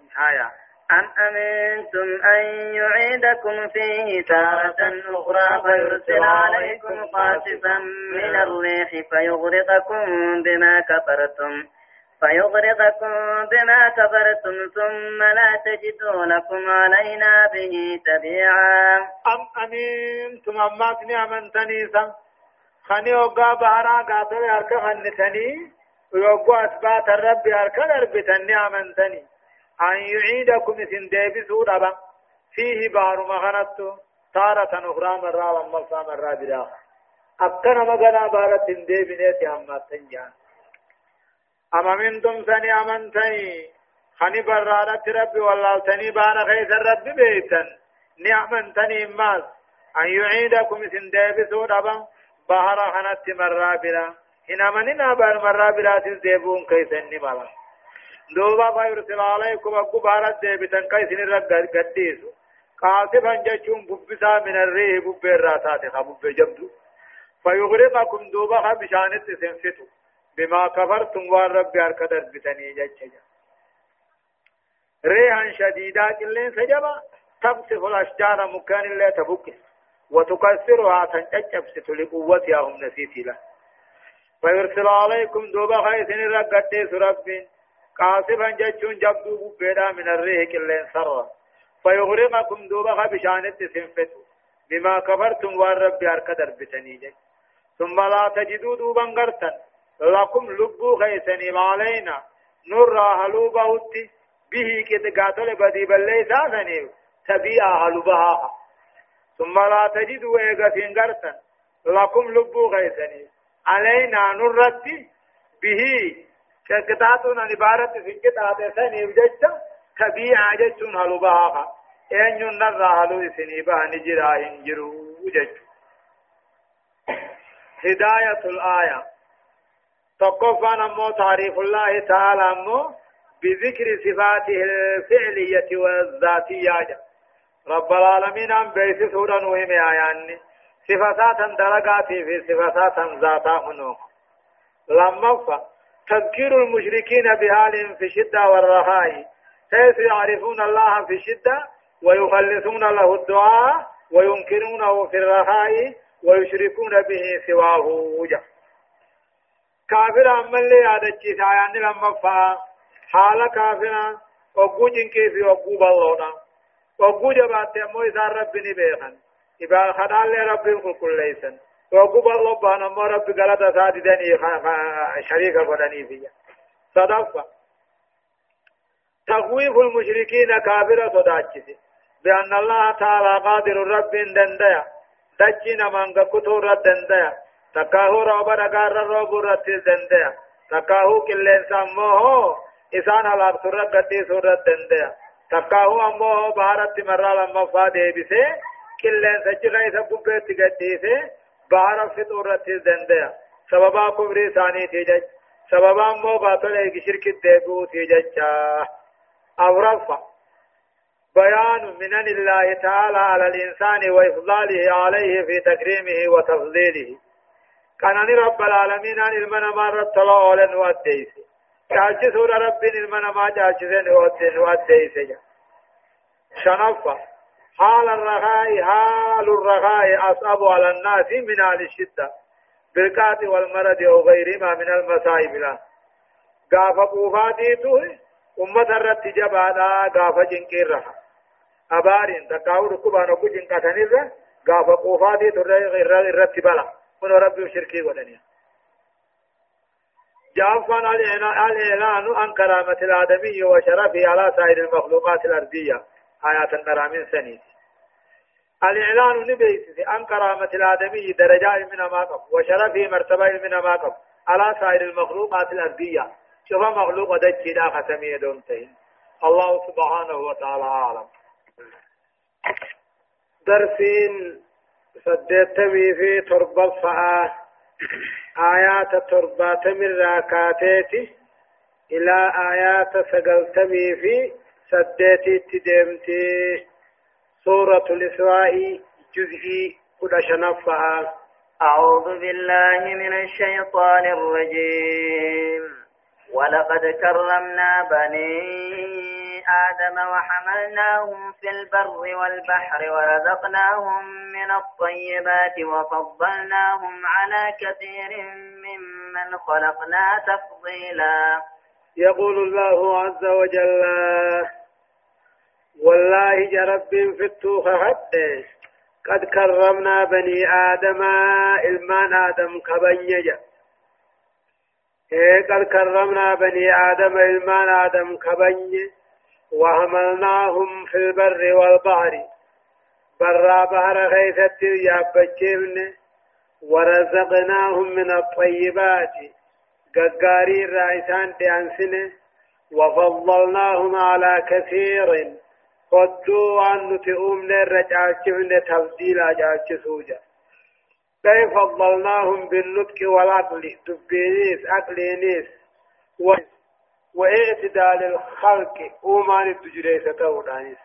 أم أمنتم أن يعيدكم فيه تارة أخرى فيرسل عليكم قاسفا من الريح فيغرقكم بما كفرتم فيغرقكم بما كفرتم ثم لا تجدوا لكم علينا به تبيعا. أم أمنتم أماتني أمنتني سم؟ خني وقا بهرا قاتل أركا خنتني ويوقوا أثبات الرب أركا أربتني أمنتني. أن يعيدكم إذن ديبسوا دبا فيه بار مغنط تارة أخرى مرة ومرة مرة بلا أكنا مغنا بارة ديبنيت هم تنجان أما من دم سني أمنتني خني برارة ربي والله تني بار خيس الرب بيتا نعمن تني ماس أن يعيدكم إذن ديبسوا دبا بحر خنت مرة بلا إن مننا بار مرة بلا تزيبون كيسن ملا دوبا فيرسل عليكم أبو بارد ديبتن كيسن الرق قديس قاصفا جچون ببسا من الريه بب الراتات خبب جبدو فيغرقكم دوبا بشانت سنفتو بما كفرتم والرب أركدر بتني جچجا ريحا شديدا كلين سجبا تقصف الأشجار مكان الله تبكس وتكسرها تنجبس لقوتها هم نسيتي له فيرسل عليكم دوبا خيسن الرق قديس ربين قاصفا جچون جبدو بيدا من الريح كلين سر. فيغرقكم دوبا بشانت سنفتو بما كفرتم والرب هرك دربتني ثم لا تجدوا دوبا غرتا. لكم لبو خيسني علينا نور هلو بوتي به كده قاتل بدي بلي ساسني تبيع هلو بها. ثم لا تجدوا ايغا غرتا. لكم لبو خيسني علينا نرتي به كقطعتون عبارة في قطعة ثانية بججة تبيع ججون هلو بها أن ينر هلو سنيبا نجرا ينجرو جج. هداية الآية. تقفا نمو تعريف الله تعالى مو بذكر صفاته الفعلية والذاتية. رب العالمين أم بيس سورة نوهم آياني صفات درجات في صفات ذاتا منو لما فا تذكير المشركين بحالهم في الشدة والرخاء حيث يعرفون الله في الشدة؟ ويخلصون له الدعاء وينكرونه في الرخاء ويشركون به سواه. وجه. كافر أما اللي يادتشي سايان لما فا. حال كافر وقو جنكي في وقو بلونا وقو جبات أمو إذا ربي نبيخن. إبا خدال ربي كل ليسن. وقو بالله بان أمو ربي غلطة ساددني شريكة قدني فيها. صدفة. تخويف المشركين كافرة صداتشي بأن الله تعالى قادر رب دنديا. دجنا من كتور دنديا. تكاهو روبا رقار روب رت دنديا. تكاهو كلين سموه إسان على سورة قدي سورة دنديا. تكاهو أموه بارت مرة لما فادي بسي كلين سجغا إسا قبت قدي بارت فطورة دنديا سببا كبري ثاني تيجج سببا مو باطل ایک شرک دیبو تیجج أو رفع بيان منن الله تعالى على الإنسان وإفضاله عليه في تكريمه وتفضيله كان رب العالمين عن المنا مرة طلال وأديس جالس سورة رب المنا ما جالس وأديس شنفة حال الرخاء حال الرخاء أصعب على الناس من أهل الشدة. بالقات والمرض أو غيرهما من المصائب لا. قاف قوفاتي أمة الرت جبادا قاف جنكير أبارين تقاو ركبان أكو جنكتن الرا قاف قوفاتي ترى الرت بلا. من ربي شركي ودنيا. جافان الإعلان عن كرامة الآدمي وشرفه على سائر المخلوقات الأرضية. آيات النرامين سنيد الإعلان نبيس عن كرامة الآدمي درجات من ما قب وشرفه مرتبة من ما قب على سائر المخلوقات الأرضية. شوف مخلوق دجي لا ختمية دونتين الله سبحانه وتعالى أعلم. درسين سدتمي في تربة فآه آيات تربة من راكاتيتي إلى آيات سقلتمي في سدتي تدمتي سورة الإسراء جزء كل شنفها أعوذ بالله من الشيطان الرجيم ولقد كرمنا بني آدم وحملناهم في البر والبحر ورزقناهم من الطيبات وفضلناهم على كثير ممن خلقنا تفضيلا يقول الله عز وجل والله جرب في التوخ حتى قد كرمنا بني آدم إلمان آدم كبنيجا إيه قد كرمنا بني آدم إلمان آدم كبني وحملناهم في البر والبحر. برا بحر خيثت يابجيبن ورزقناهم من الطيبات. ققاري الرئيسان تأنسنه وفضلناهم على كثير. قدوا عن نتئوم نرجع تفضيل أجاج سوجا كيف فضلناهم بالنطق والعقل دبينيس عقلينيس. واعتدال الخلق أومان الدجريسة تودانيس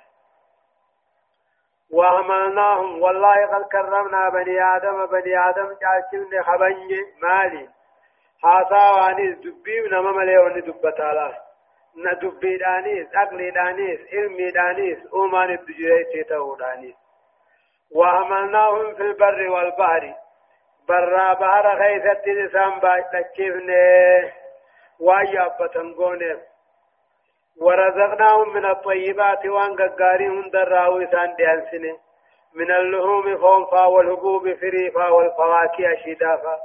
وعملناهم والله قد كرمنا بني آدم بني آدم جالسين خبني مالي حاسا وانيس دبي نما ملي وني دبتالا ندبي دانيس عقلي دانيس علمي دانيس أومان الدجريسة تودانيس وعملناهم في البر والبحر برا بحر خيثت نسان بايتكيفنه وايا بتنغونه ورزقناهم من الطيبات وان قاري هند الراوي سان ديانسنه من اللحوم خونفا والحبوب فريفا والفواكه شدافا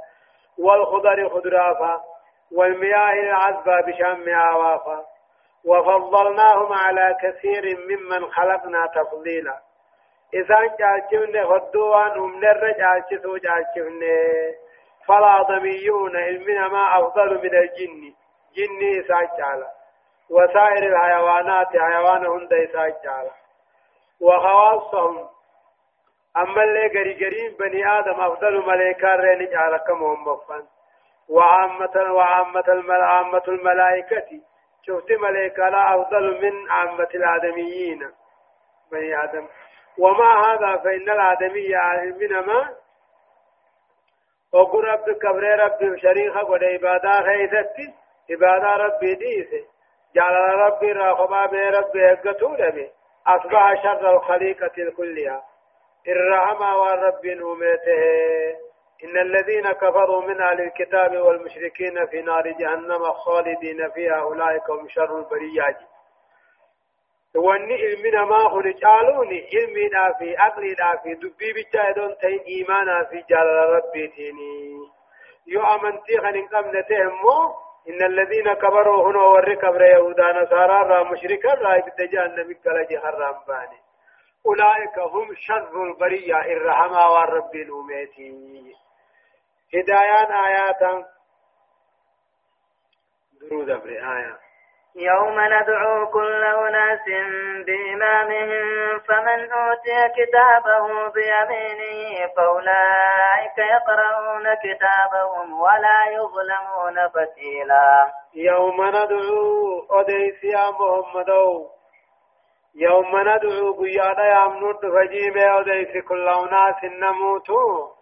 والخضر خضرافا والمياه العذبة بشام معوافا وفضلناهم على كثير ممن خلقنا تفضيلا. إذا جالشفن خدوان هم نر جالشسو جالشفن فالآدميون علمنا ما أفضل من الجن. جن إساء وسائر الحيوانات حيوان هند إساء وخواصهم. أما اللي قري قريب بني آدم أفضل ملائكة رين جعل كم مفن وعامة وعامة المل عامة الملائكة. شفت ملائكة لا أفضل من عامة الآدميين. بني آدم. وما هذا فإن الآدمية علمنا وقل رب كبر رب شريخة قد عبادة خيثتي عبادة ربي ديسه جعل ربي راخبا بي ربي اقتول به أصبح شر الخليقة كلها الرحمة والرب أمته إن الذين كفروا من أهل الكتاب والمشركين في نار جهنم خالدين فيها أولئك هم شر ilmi namaa kun caaluuni ilmiidhaa fi aqliidhaa fi dubbii bichaa edoon ta'in iimaanaa fi jaalala rabbiitiini yoo amantii kan hin qabne ta'e immoo إن الذين كبروا هنا ور كبر يهودا نصارى را مشركا را جهنم كلا حرام باني. أولئك هم شر البرية الرحمة والرب الأميتي هدايان آياتا. درود أبري آيات يوم ندعو كل أناس بإمامهم فمن أوتي كتابه بيمينه فأولئك يقرؤون كتابهم ولا يظلمون فتيلا. يوم ندعو أديس يا محمد يوم ندعو قيادة يا منود فجيب أديس كل أناس نموتوا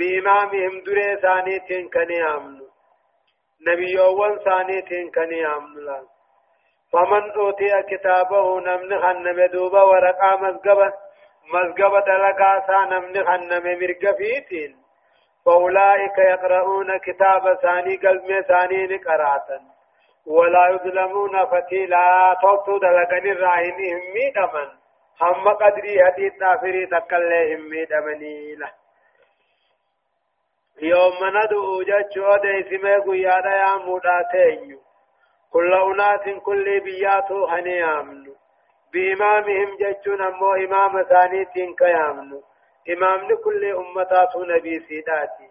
بإمامهم دري ثانيتين كان يامنوا نبي أول ثانيتين كان يامنوا فمن أوتي كتابه نمن خنم دوبا ورقا مزقبة مزقبة دلقا سا نمن خنم مرق فيتين فأولئك يقرؤون كتاب ثاني قلب ثاني نقراتا ولا يظلمون فتيلا توتو دلقن الراهن همي دمن هم قدري حديث نافري تقل همي دمني له يوم ندعو جتشو دي سمي قيادا يا موداتينيو كل أناس كل بياتو هني آمنوا بإمامهم جتون أمو إمام ثانيتين كيامنوا إمام كل أمتات نبي سيداتي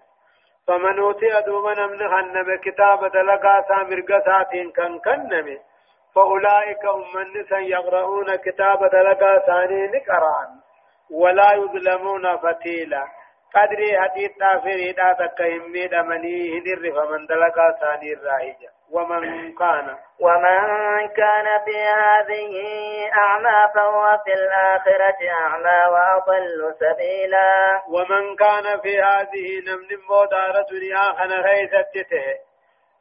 فمن أوتي أدوما نمن خنم كتاب دلقا سامر قساتين كان كنم فأولئك أمن يقرؤون كتاب دلقا ثاني قرآن ولا يظلمون فتيلا قدري حديث تافري دا تكهم ميدا مني هدر فمن دلقا ثاني الرائجة. ومن كان. ومن كان في هذه أعمى فهو في الآخرة أعمى وأضل سبيلا. ومن كان في هذه نمن مودارة خنا خيثته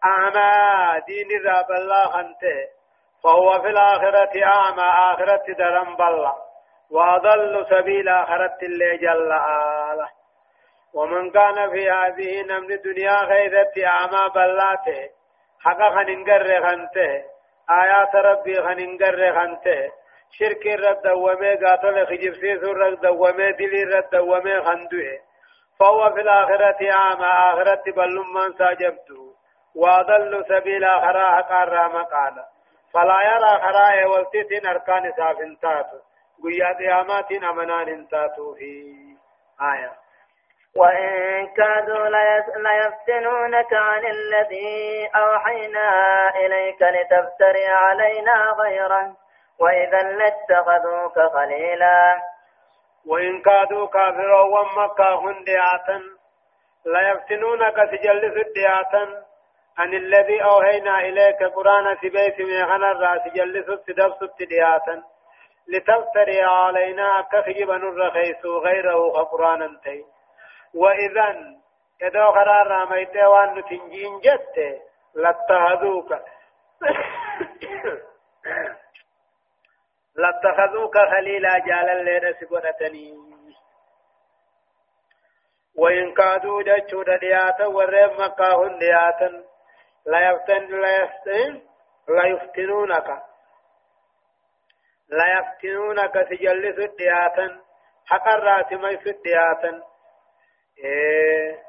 أعمى دين راب الله أنته فهو في الآخرة أعمى آخرة درم بالله. وأضل سبيلا آخرة اللي جل آله. ومن كان في هذه نمن دنيا خيثته أعمى بلاتة. حقا خننقر خنته آيات ربي خننقر خنته شرك رد دومي قاتل خجب سيسو رد دومي دلي رد دومي خندوه. فهو في الآخرة عام آخرة بلما ساجبته وأضل سبيل آخرة حقا رام قال فلا يرى خرائه والتسين أركان سافنتاتو. قياد قيامات أمنان انتاتو في آية وإن كادوا ليفتنونك عن الذي أوحينا إليك لتفتري علينا غيره. وإذا لاتخذوك خليلا. وإن كادوا كافروا ومكا هندياتا ليفتنونك سجلس الدياتا عن الذي أوحينا إليك قرآن سبيت من غنى الرأس جلس السدبس الدياتا لتفتري علينا كخجب الرخيس غيره قرآنا تين وإذا إذا قرار راميت وأن نتنجين جت لاتخذوك (coughs) لاتخذوك خليلا جالا لين سبرتني وإن كادوا جتشود دياتا ورم مكاهن دياتا لا يفتن لا يفتن لا يفتنونك. لا يفتنونك سجلس دياتا حق الرات ما يفت دياتا. إيه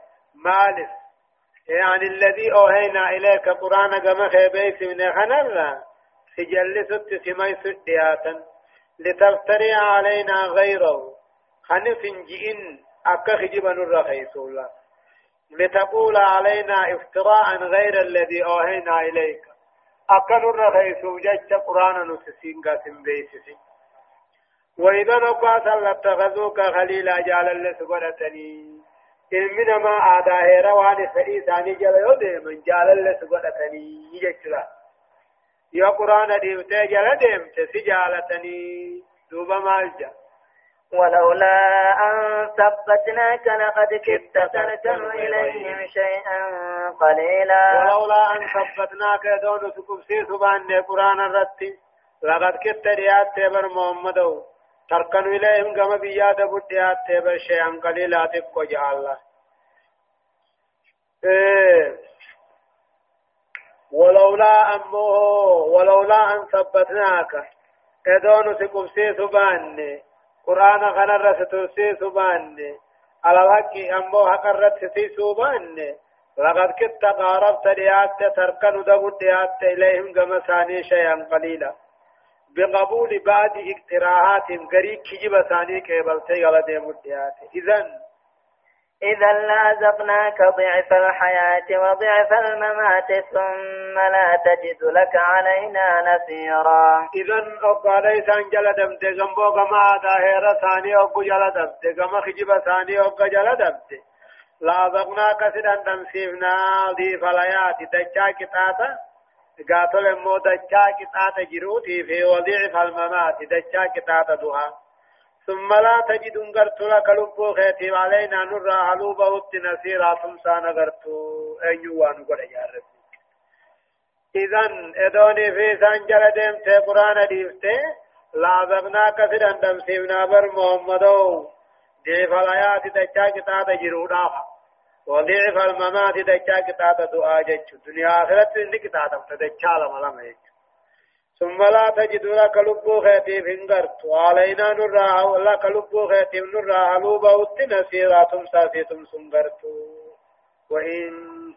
يعني الذي أوهينا إليك قرآن كما خيبيت من خنرا سجلست سمي سدياتا. لتفتري علينا غيره. خنف جئن. أكا خجبا الرخيص الله. لتقول علينا افتراء غير الذي أوهينا إليك. أكا الرخيص جج قرآن نسسين قاسم بيسسين وإذا نقاس لاتخذوك خليلا جعل الله سبحانه ilmi namaa aadaa heera waan fedhii isaanii jala yoo deeman jaalalles godhatanii jechuudha yoo quraana dhiibtee jala deemte si jaalatanii duuba maal jedha ولولا أن ثبتناك لقد كدت تركن إليهم شيئا قليلا ولولا أن ثبتناك دون سكبسي سبحان قرآن الرتي لقد كدت ريات تبر محمد تركن إليهم كما بياد بديات تبر شيئا قليلا تبقى جعل إيه ولولا أمه ولولا أن ثبتناك ادون سقبسي سبان قرآن خنر سترسي سبان على الحق أمو حقرت ستي سبان لقد كنت قاربت ليات تركن دبو ليات إليهم كما ثاني شيئا قليلا بقبول بعض اقتراحاتهم قريب كجب ثاني كيبلتي على ليات إذن إذا لازقناك ضعف الحياة وضعف الممات ثم لا تجد لك علينا نصيرا. إذا أقال إسان جلدم تغنبو كما داهرة ثاني أقو جلدم تغم خجب ثاني أقو جلدم لازقناك سدن تنسيفنا ضعف الحياة دجا كتاتا قاتل مو دجا كتاتا جروتي في وضعف الممات دجا كتاتا دوها ثم لا تجد انقرت لك لبو خيتي علينا نرى علوبة وقت نسيرا ثمسا نقرتو ايوان قد يا رب إذن ادوني في سانجل ديمتي قرآن ديمتي لعذبناك سدن دمسيبنا بر محمدو ضعف الآيات دجا كتاب جروداف وضعف الممات دجا كتاب دعا جج دنيا آخرت انك كتاب تدجا لما لما يجو ثم لا تجد لك لبو خيتي فنغرت وعلينا نرى لك لبو خيتي نرى علوبة وتنسيرا تمساسي تمسنغرت وإن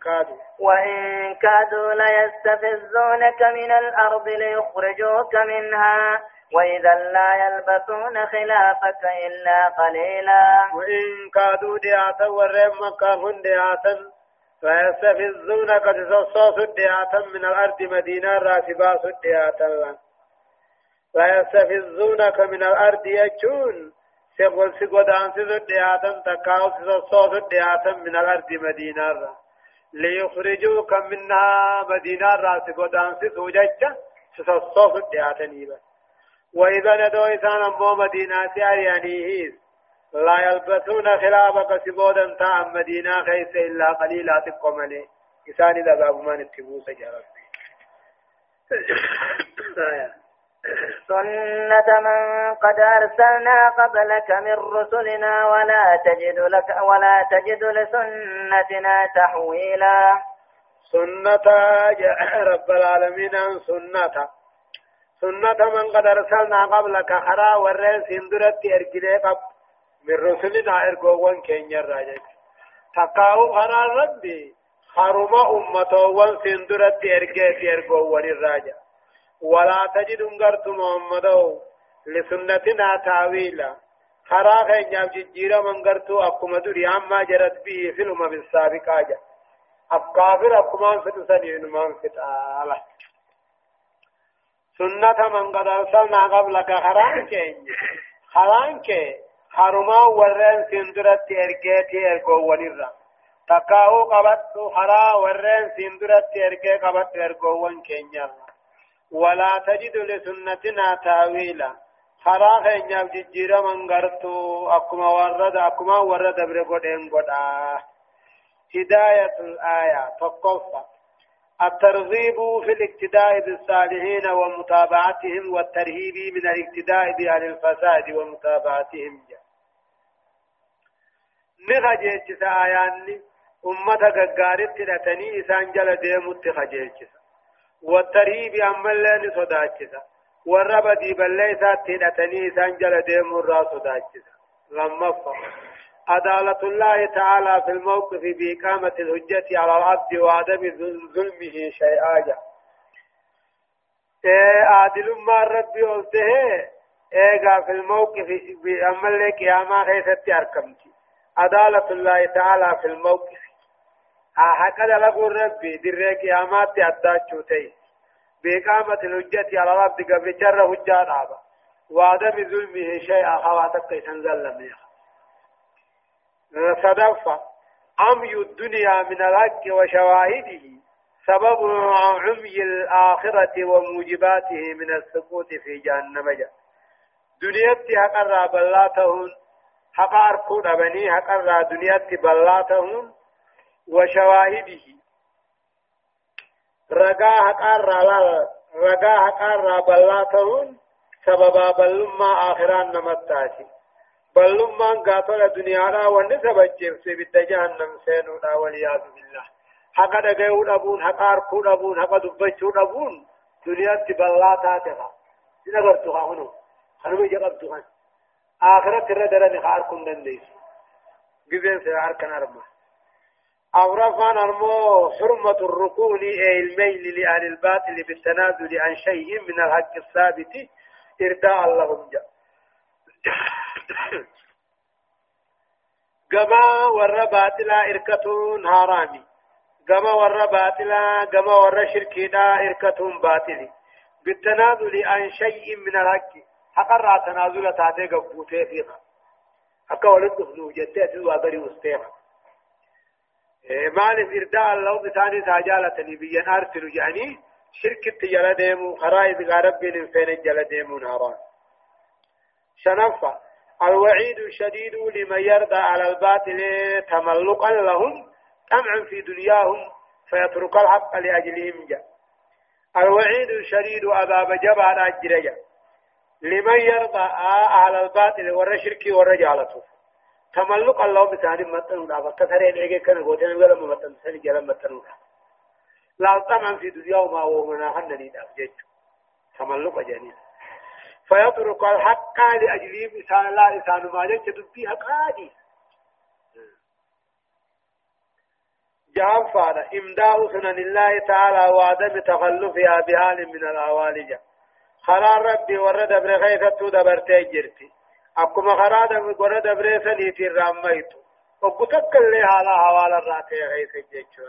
كادوا. وإن كادوا ليستفزونك من الأرض ليخرجوك منها. وإذا لا يلبثون خلافك إلا قليلا. وإن كادوا دياتا ورم مكة هن فيستفزونك تصصص الدياتا من الأرض مدينة راتباس الدياتا فيستفزونك من الأرض يجون سيقول سيقود أنسز الدياتا تكاو تصصص الدياتا من الأرض مدينة. ليخرجوك منها مدينة راتباس وججة تصصص الدياتا نيبا وإذا ندو إسان أمو مدينة سياريانيهيس لا يلبسون خلافك سبودا تام مدينة خيس إلا قليلا تقوم عليه إساني ذا باب من اتبوس جرب سنة من قد أرسلنا قبلك من رسلنا ولا تجد لك ولا تجد لسنتنا تحويلا. سنة رب العالمين سنة. سنة من قد أرسلنا قبلك خرا ورين سندرت أرجلي قبل من رسلنا ارغوان كينيا راجع تقاو خنا ربي. خرما امتوان سندرت ارغي ارغوان الراجع ولا تجد انغرت محمدو. لسنتنا تاويلا خرا خينيا جيرا منغرتو اكما دري اما جرت به في الامم السابقه جا افكافر اكما فتسني من فتاله سنة من قد أرسلنا قبلك خران كينيا خران كينيا حرما ورين سندرت ارجيتي ارجو ونرا تكاو قبط حرا ورين سندرت ارجي قبط ارجو ون كينيا ولا تجد لسنتنا تاويلا حرا خينيا ججيرا من غرتو اكما ورد اكما ورد برغدين غدا هداية الآية تقفى الترغيب في الاقتداء بالصالحين ومتابعتهم والترهيب من الاقتداء بأهل الفساد ومتابعتهم. جاء نخجيتشس آياني أمة غغارت لتني إسان جل ديمت خجيتشس والترهيب أما اللي صداتشس والرب دي بليسات لتني إسان جل ديم الرا صداتشس لما عدالة الله تعالى في الموقف بإقامة الحجة على العبد وعدم ظلمه شيئا. إيه عادل ما ربي قلته إيه في الموقف أما اللي قياما خيستي أركمتي. عدالة الله تعالى في الموقف. هكذا لقول ربي دري قيامات أدات شوتي بإقامة الحجة على العبد قبل شر حجة عابا وعدم ظلمه شيئا. خواتك يتنزل منها صدفة عمي الدنيا من الحق وشواهده سبب عمي الآخرة وموجباته من السقوط في جهنم. جاء دنيتي حقا بلاتهن حقا أركون أبني حقا دنيتي بلاتهن وشواهده. رقا حقا رقا حقا بلاتهن سببا بلما آخران نمتاتي بلما قاتل الدنيا لا ونسبجم في بد جهنم سينونا والعياذ بالله حق دغيو دبون حق اركو دبون حق دبچو دبون دنيا تبلا تاتها نغرتها هنا خنو جقبتها آخرة الردرة نخاركم دنديس جبين سيعار كان أرمى أو رفعنا أرمو حرمة الركون أي الميل لأهل الباطل بالتنازل عن شيء من الحق الثابت إرداء اللهم جاء جما ور باطلا إركتون هارامي جما ور باطلا جما ور شركنا إركتون باطلي بالتنازل عن شيء من الحق حقر تنازل تاتي قبوتي فيها akka walitti dhufnu jettee ati waa gari usteema maaliif irdaa allahu isaanii isaa jaalatanii biyyan aartinu jedhanii shirkitti jala deemu karaa ibigaa rabbiin hin feene jala deemuun haraan شنفة الوعيد الشديد لمن يرضى على الباطل تملقا لهم طمعا في دنياهم فيترك الحق لأجلهم. جاء الوعيد الشديد أباب جبع أجرجا لمن يرضى أهل الباطل ورى شركي ورى جالته تملق الله بثاني متنو دا فكثر إليه كان قوتين ولا متن سني جل متنو لا طمعا في دنيا وما هو منا حنني دا فيترك الحق لأجلهم إسان الله إسان ما جيت تبي حقادي جاب فانا إمداء سنن الله تعالى وعدم تخلفها بحال من الأوالج خرار ربي ورد دبر غيثة دبرتي جرتي أكما خرار دبر دبر سنيتي راميتو. وقتك اللي على حوال الراتي غيثة جيتشو.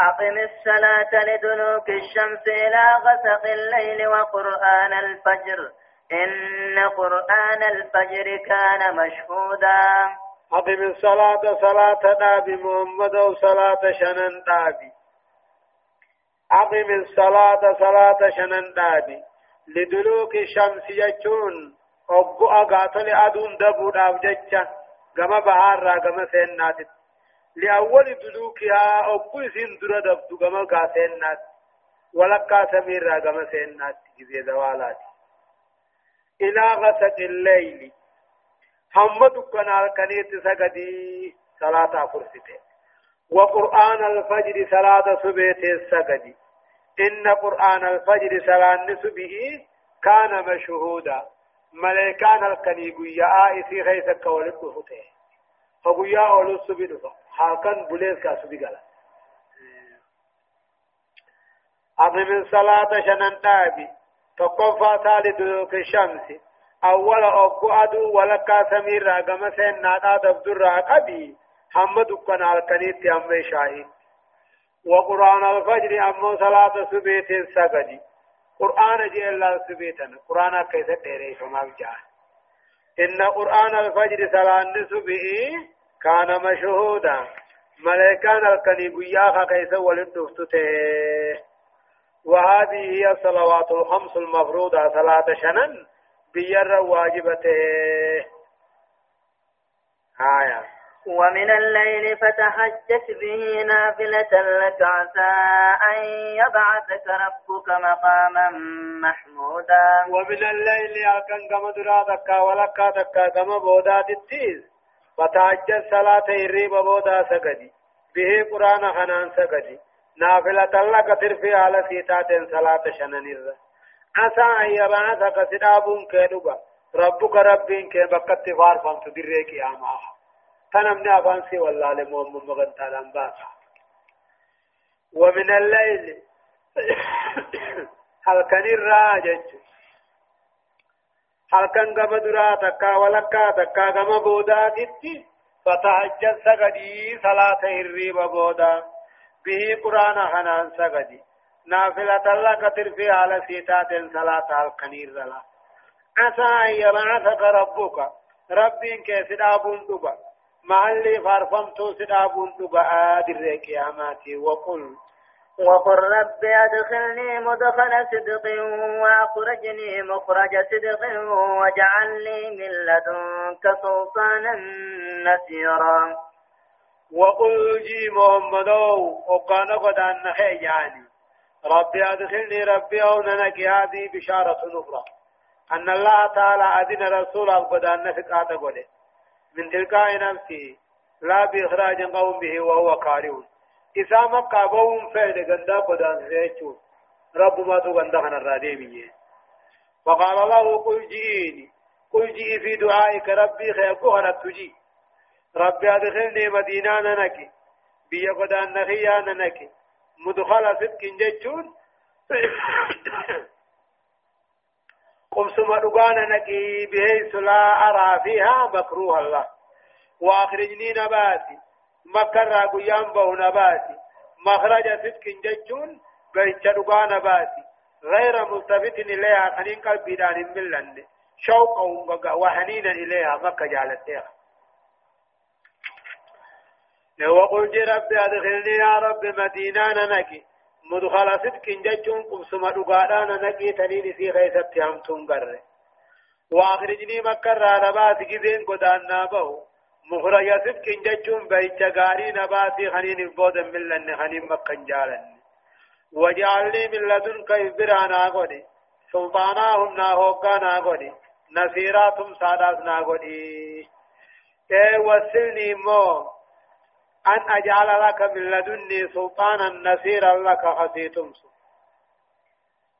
أقم الصلاة لدلوك الشمس إلى غسق الليل وقرآن الفجر. إن قرآن الفجر كان مشهودا. أقم الصلاة صلاة نبي محمد وصلاة شنن نبي. أقم الصلاة صلاة شنن نبي. لدلوك الشمس يجون. أبو أغاتل أدون دبو دابجتشا كما بهار كما سينات لأول دلوكها أبو سين درا دبدو كما قاسينات ولقا سمير كما سينات جزي دوالات إلى غسق الليل هم دكنا الكنيت سجدي صلاة فرسته. وقرآن الفجر صلاة سبيت السجدي إن قرآن الفجر صلاة نسبه كان مشهودا. ملائكان الكنيقيا آئسي خيسك ولد فته فقيا أولو سبيل حاكن بليس كاسبي قال أقم الصلاة شنن تابي تقفى ثالث الشمس أول أبو أدو ولكا سمير راقم سين نادا دبدر راقبي حمد كنا الكنيت أمي شاهد وقرآن الفجر أمو صلاة سبيت سجدي قرآن جي الله سبيتنا قرآن كيف تيري فما بجاه إن قرآن الفجر صلاة سبئي كان مشهودا. ملائكان الكنيبيا كيف ولد وهذه هي الصلوات الخمس المفروضة. صلاة شنن بير واجبته. آية. ومن الليل فتحجت به نافلة لك عسى أن يبعثك ربك مقاما محمودا. ومن الليل أكن كما درادك ولك دك كما بودات التيز فتحجت صلاة الريب بودا سكدي به قرآن خنان سكدي نافلة لك ترفي على سيتات صلاة شنن عسى أن يبعثك كدوبا ربك ربين كي بكت فار فانت دريك يا والله ومن الليل (coughs) هل كان الراجج؟ هل كان قم دراتك ولكا تكا قم بوداتك فتحجد سقدي صلاة الريب بودا به قرآن حنان سقدي نافلة لك ترفي على سيتات صلاة القنير لا عسى أن يبعثك ربك ربك سدابون دبا محلي فارفمتو سدابون دبا آدر قياماتي وقل وقل رب أدخلني مدخل صدق وأخرجني مخرج صدق واجعل لي من لدنك سلطانا نصيرا. وقل جي محمد وقال قد أن يعني. ربي أدخلني ربي أوننك هذه بشارة أخرى. أن الله تعالى أذن رسول قد أن قوله. من تلقاء نفسه لا بإخراج قوم به وهو كاره إذا ما قابوهم فعل قندا قد أن رب ما تو قندا خنا الرادي فقال له قل جئيني قل جئي في دعائك ربي خير كهرة تجي ربي أدخلني مدينة ننكي بيا قدان نخيا ننكي مدخل صدق جتشون قم ثم دغانا نكي بحيث لا أرى فيها مكروه الله وأخرجني نباتي مكر قيام به نباتي مخرج صدق جتشون بيتش دغانا باتي غير ملتفت إليها خنين قلبي دان ملن شوقا وحنينا إليها مكة جالتها وقلت ربي أدخلني يا رب مدينة نكي مدخل صدق ججون قبسما دقارانا نكي تنين في غيثة همتون قرر وآخرجني مكة رانبات جذين قدان نابه مخرج صدق ججون بيت غاري نباتي خنين البود من لن خنين مكة جالن وجعلني من لدنك إبرانا قدي سلطاناهم ناهوكا قدي نصيراتهم سادات ناقودي اي وسلني مو. أن أجعل لك من لدني سلطانا نصيرا لك خسيتم.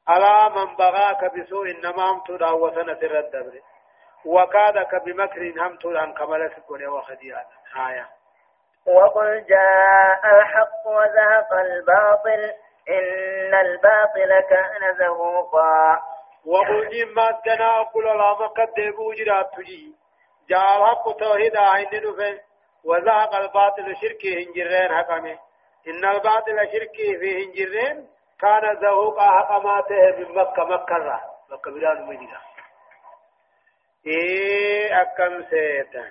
ألا من بغاك بسوء إنما هم تدع وسنة الدبر. وكادك بمكر هم تدع كمال سكون وخديانا آية. وقل جاء الحق وزهق الباطل إن الباطل كان زهوقا. وقل جمع كنا أقول لا مقد ديبو جرات تجي. جاء الحق توحيد عين نفه وذهب الباطل شركي هنجرين حقمه إن الباطل شركي في هنجرين كان زهوقا حقماته من مكة مكة مكة بلاد مدينة. إيه أكم سيتا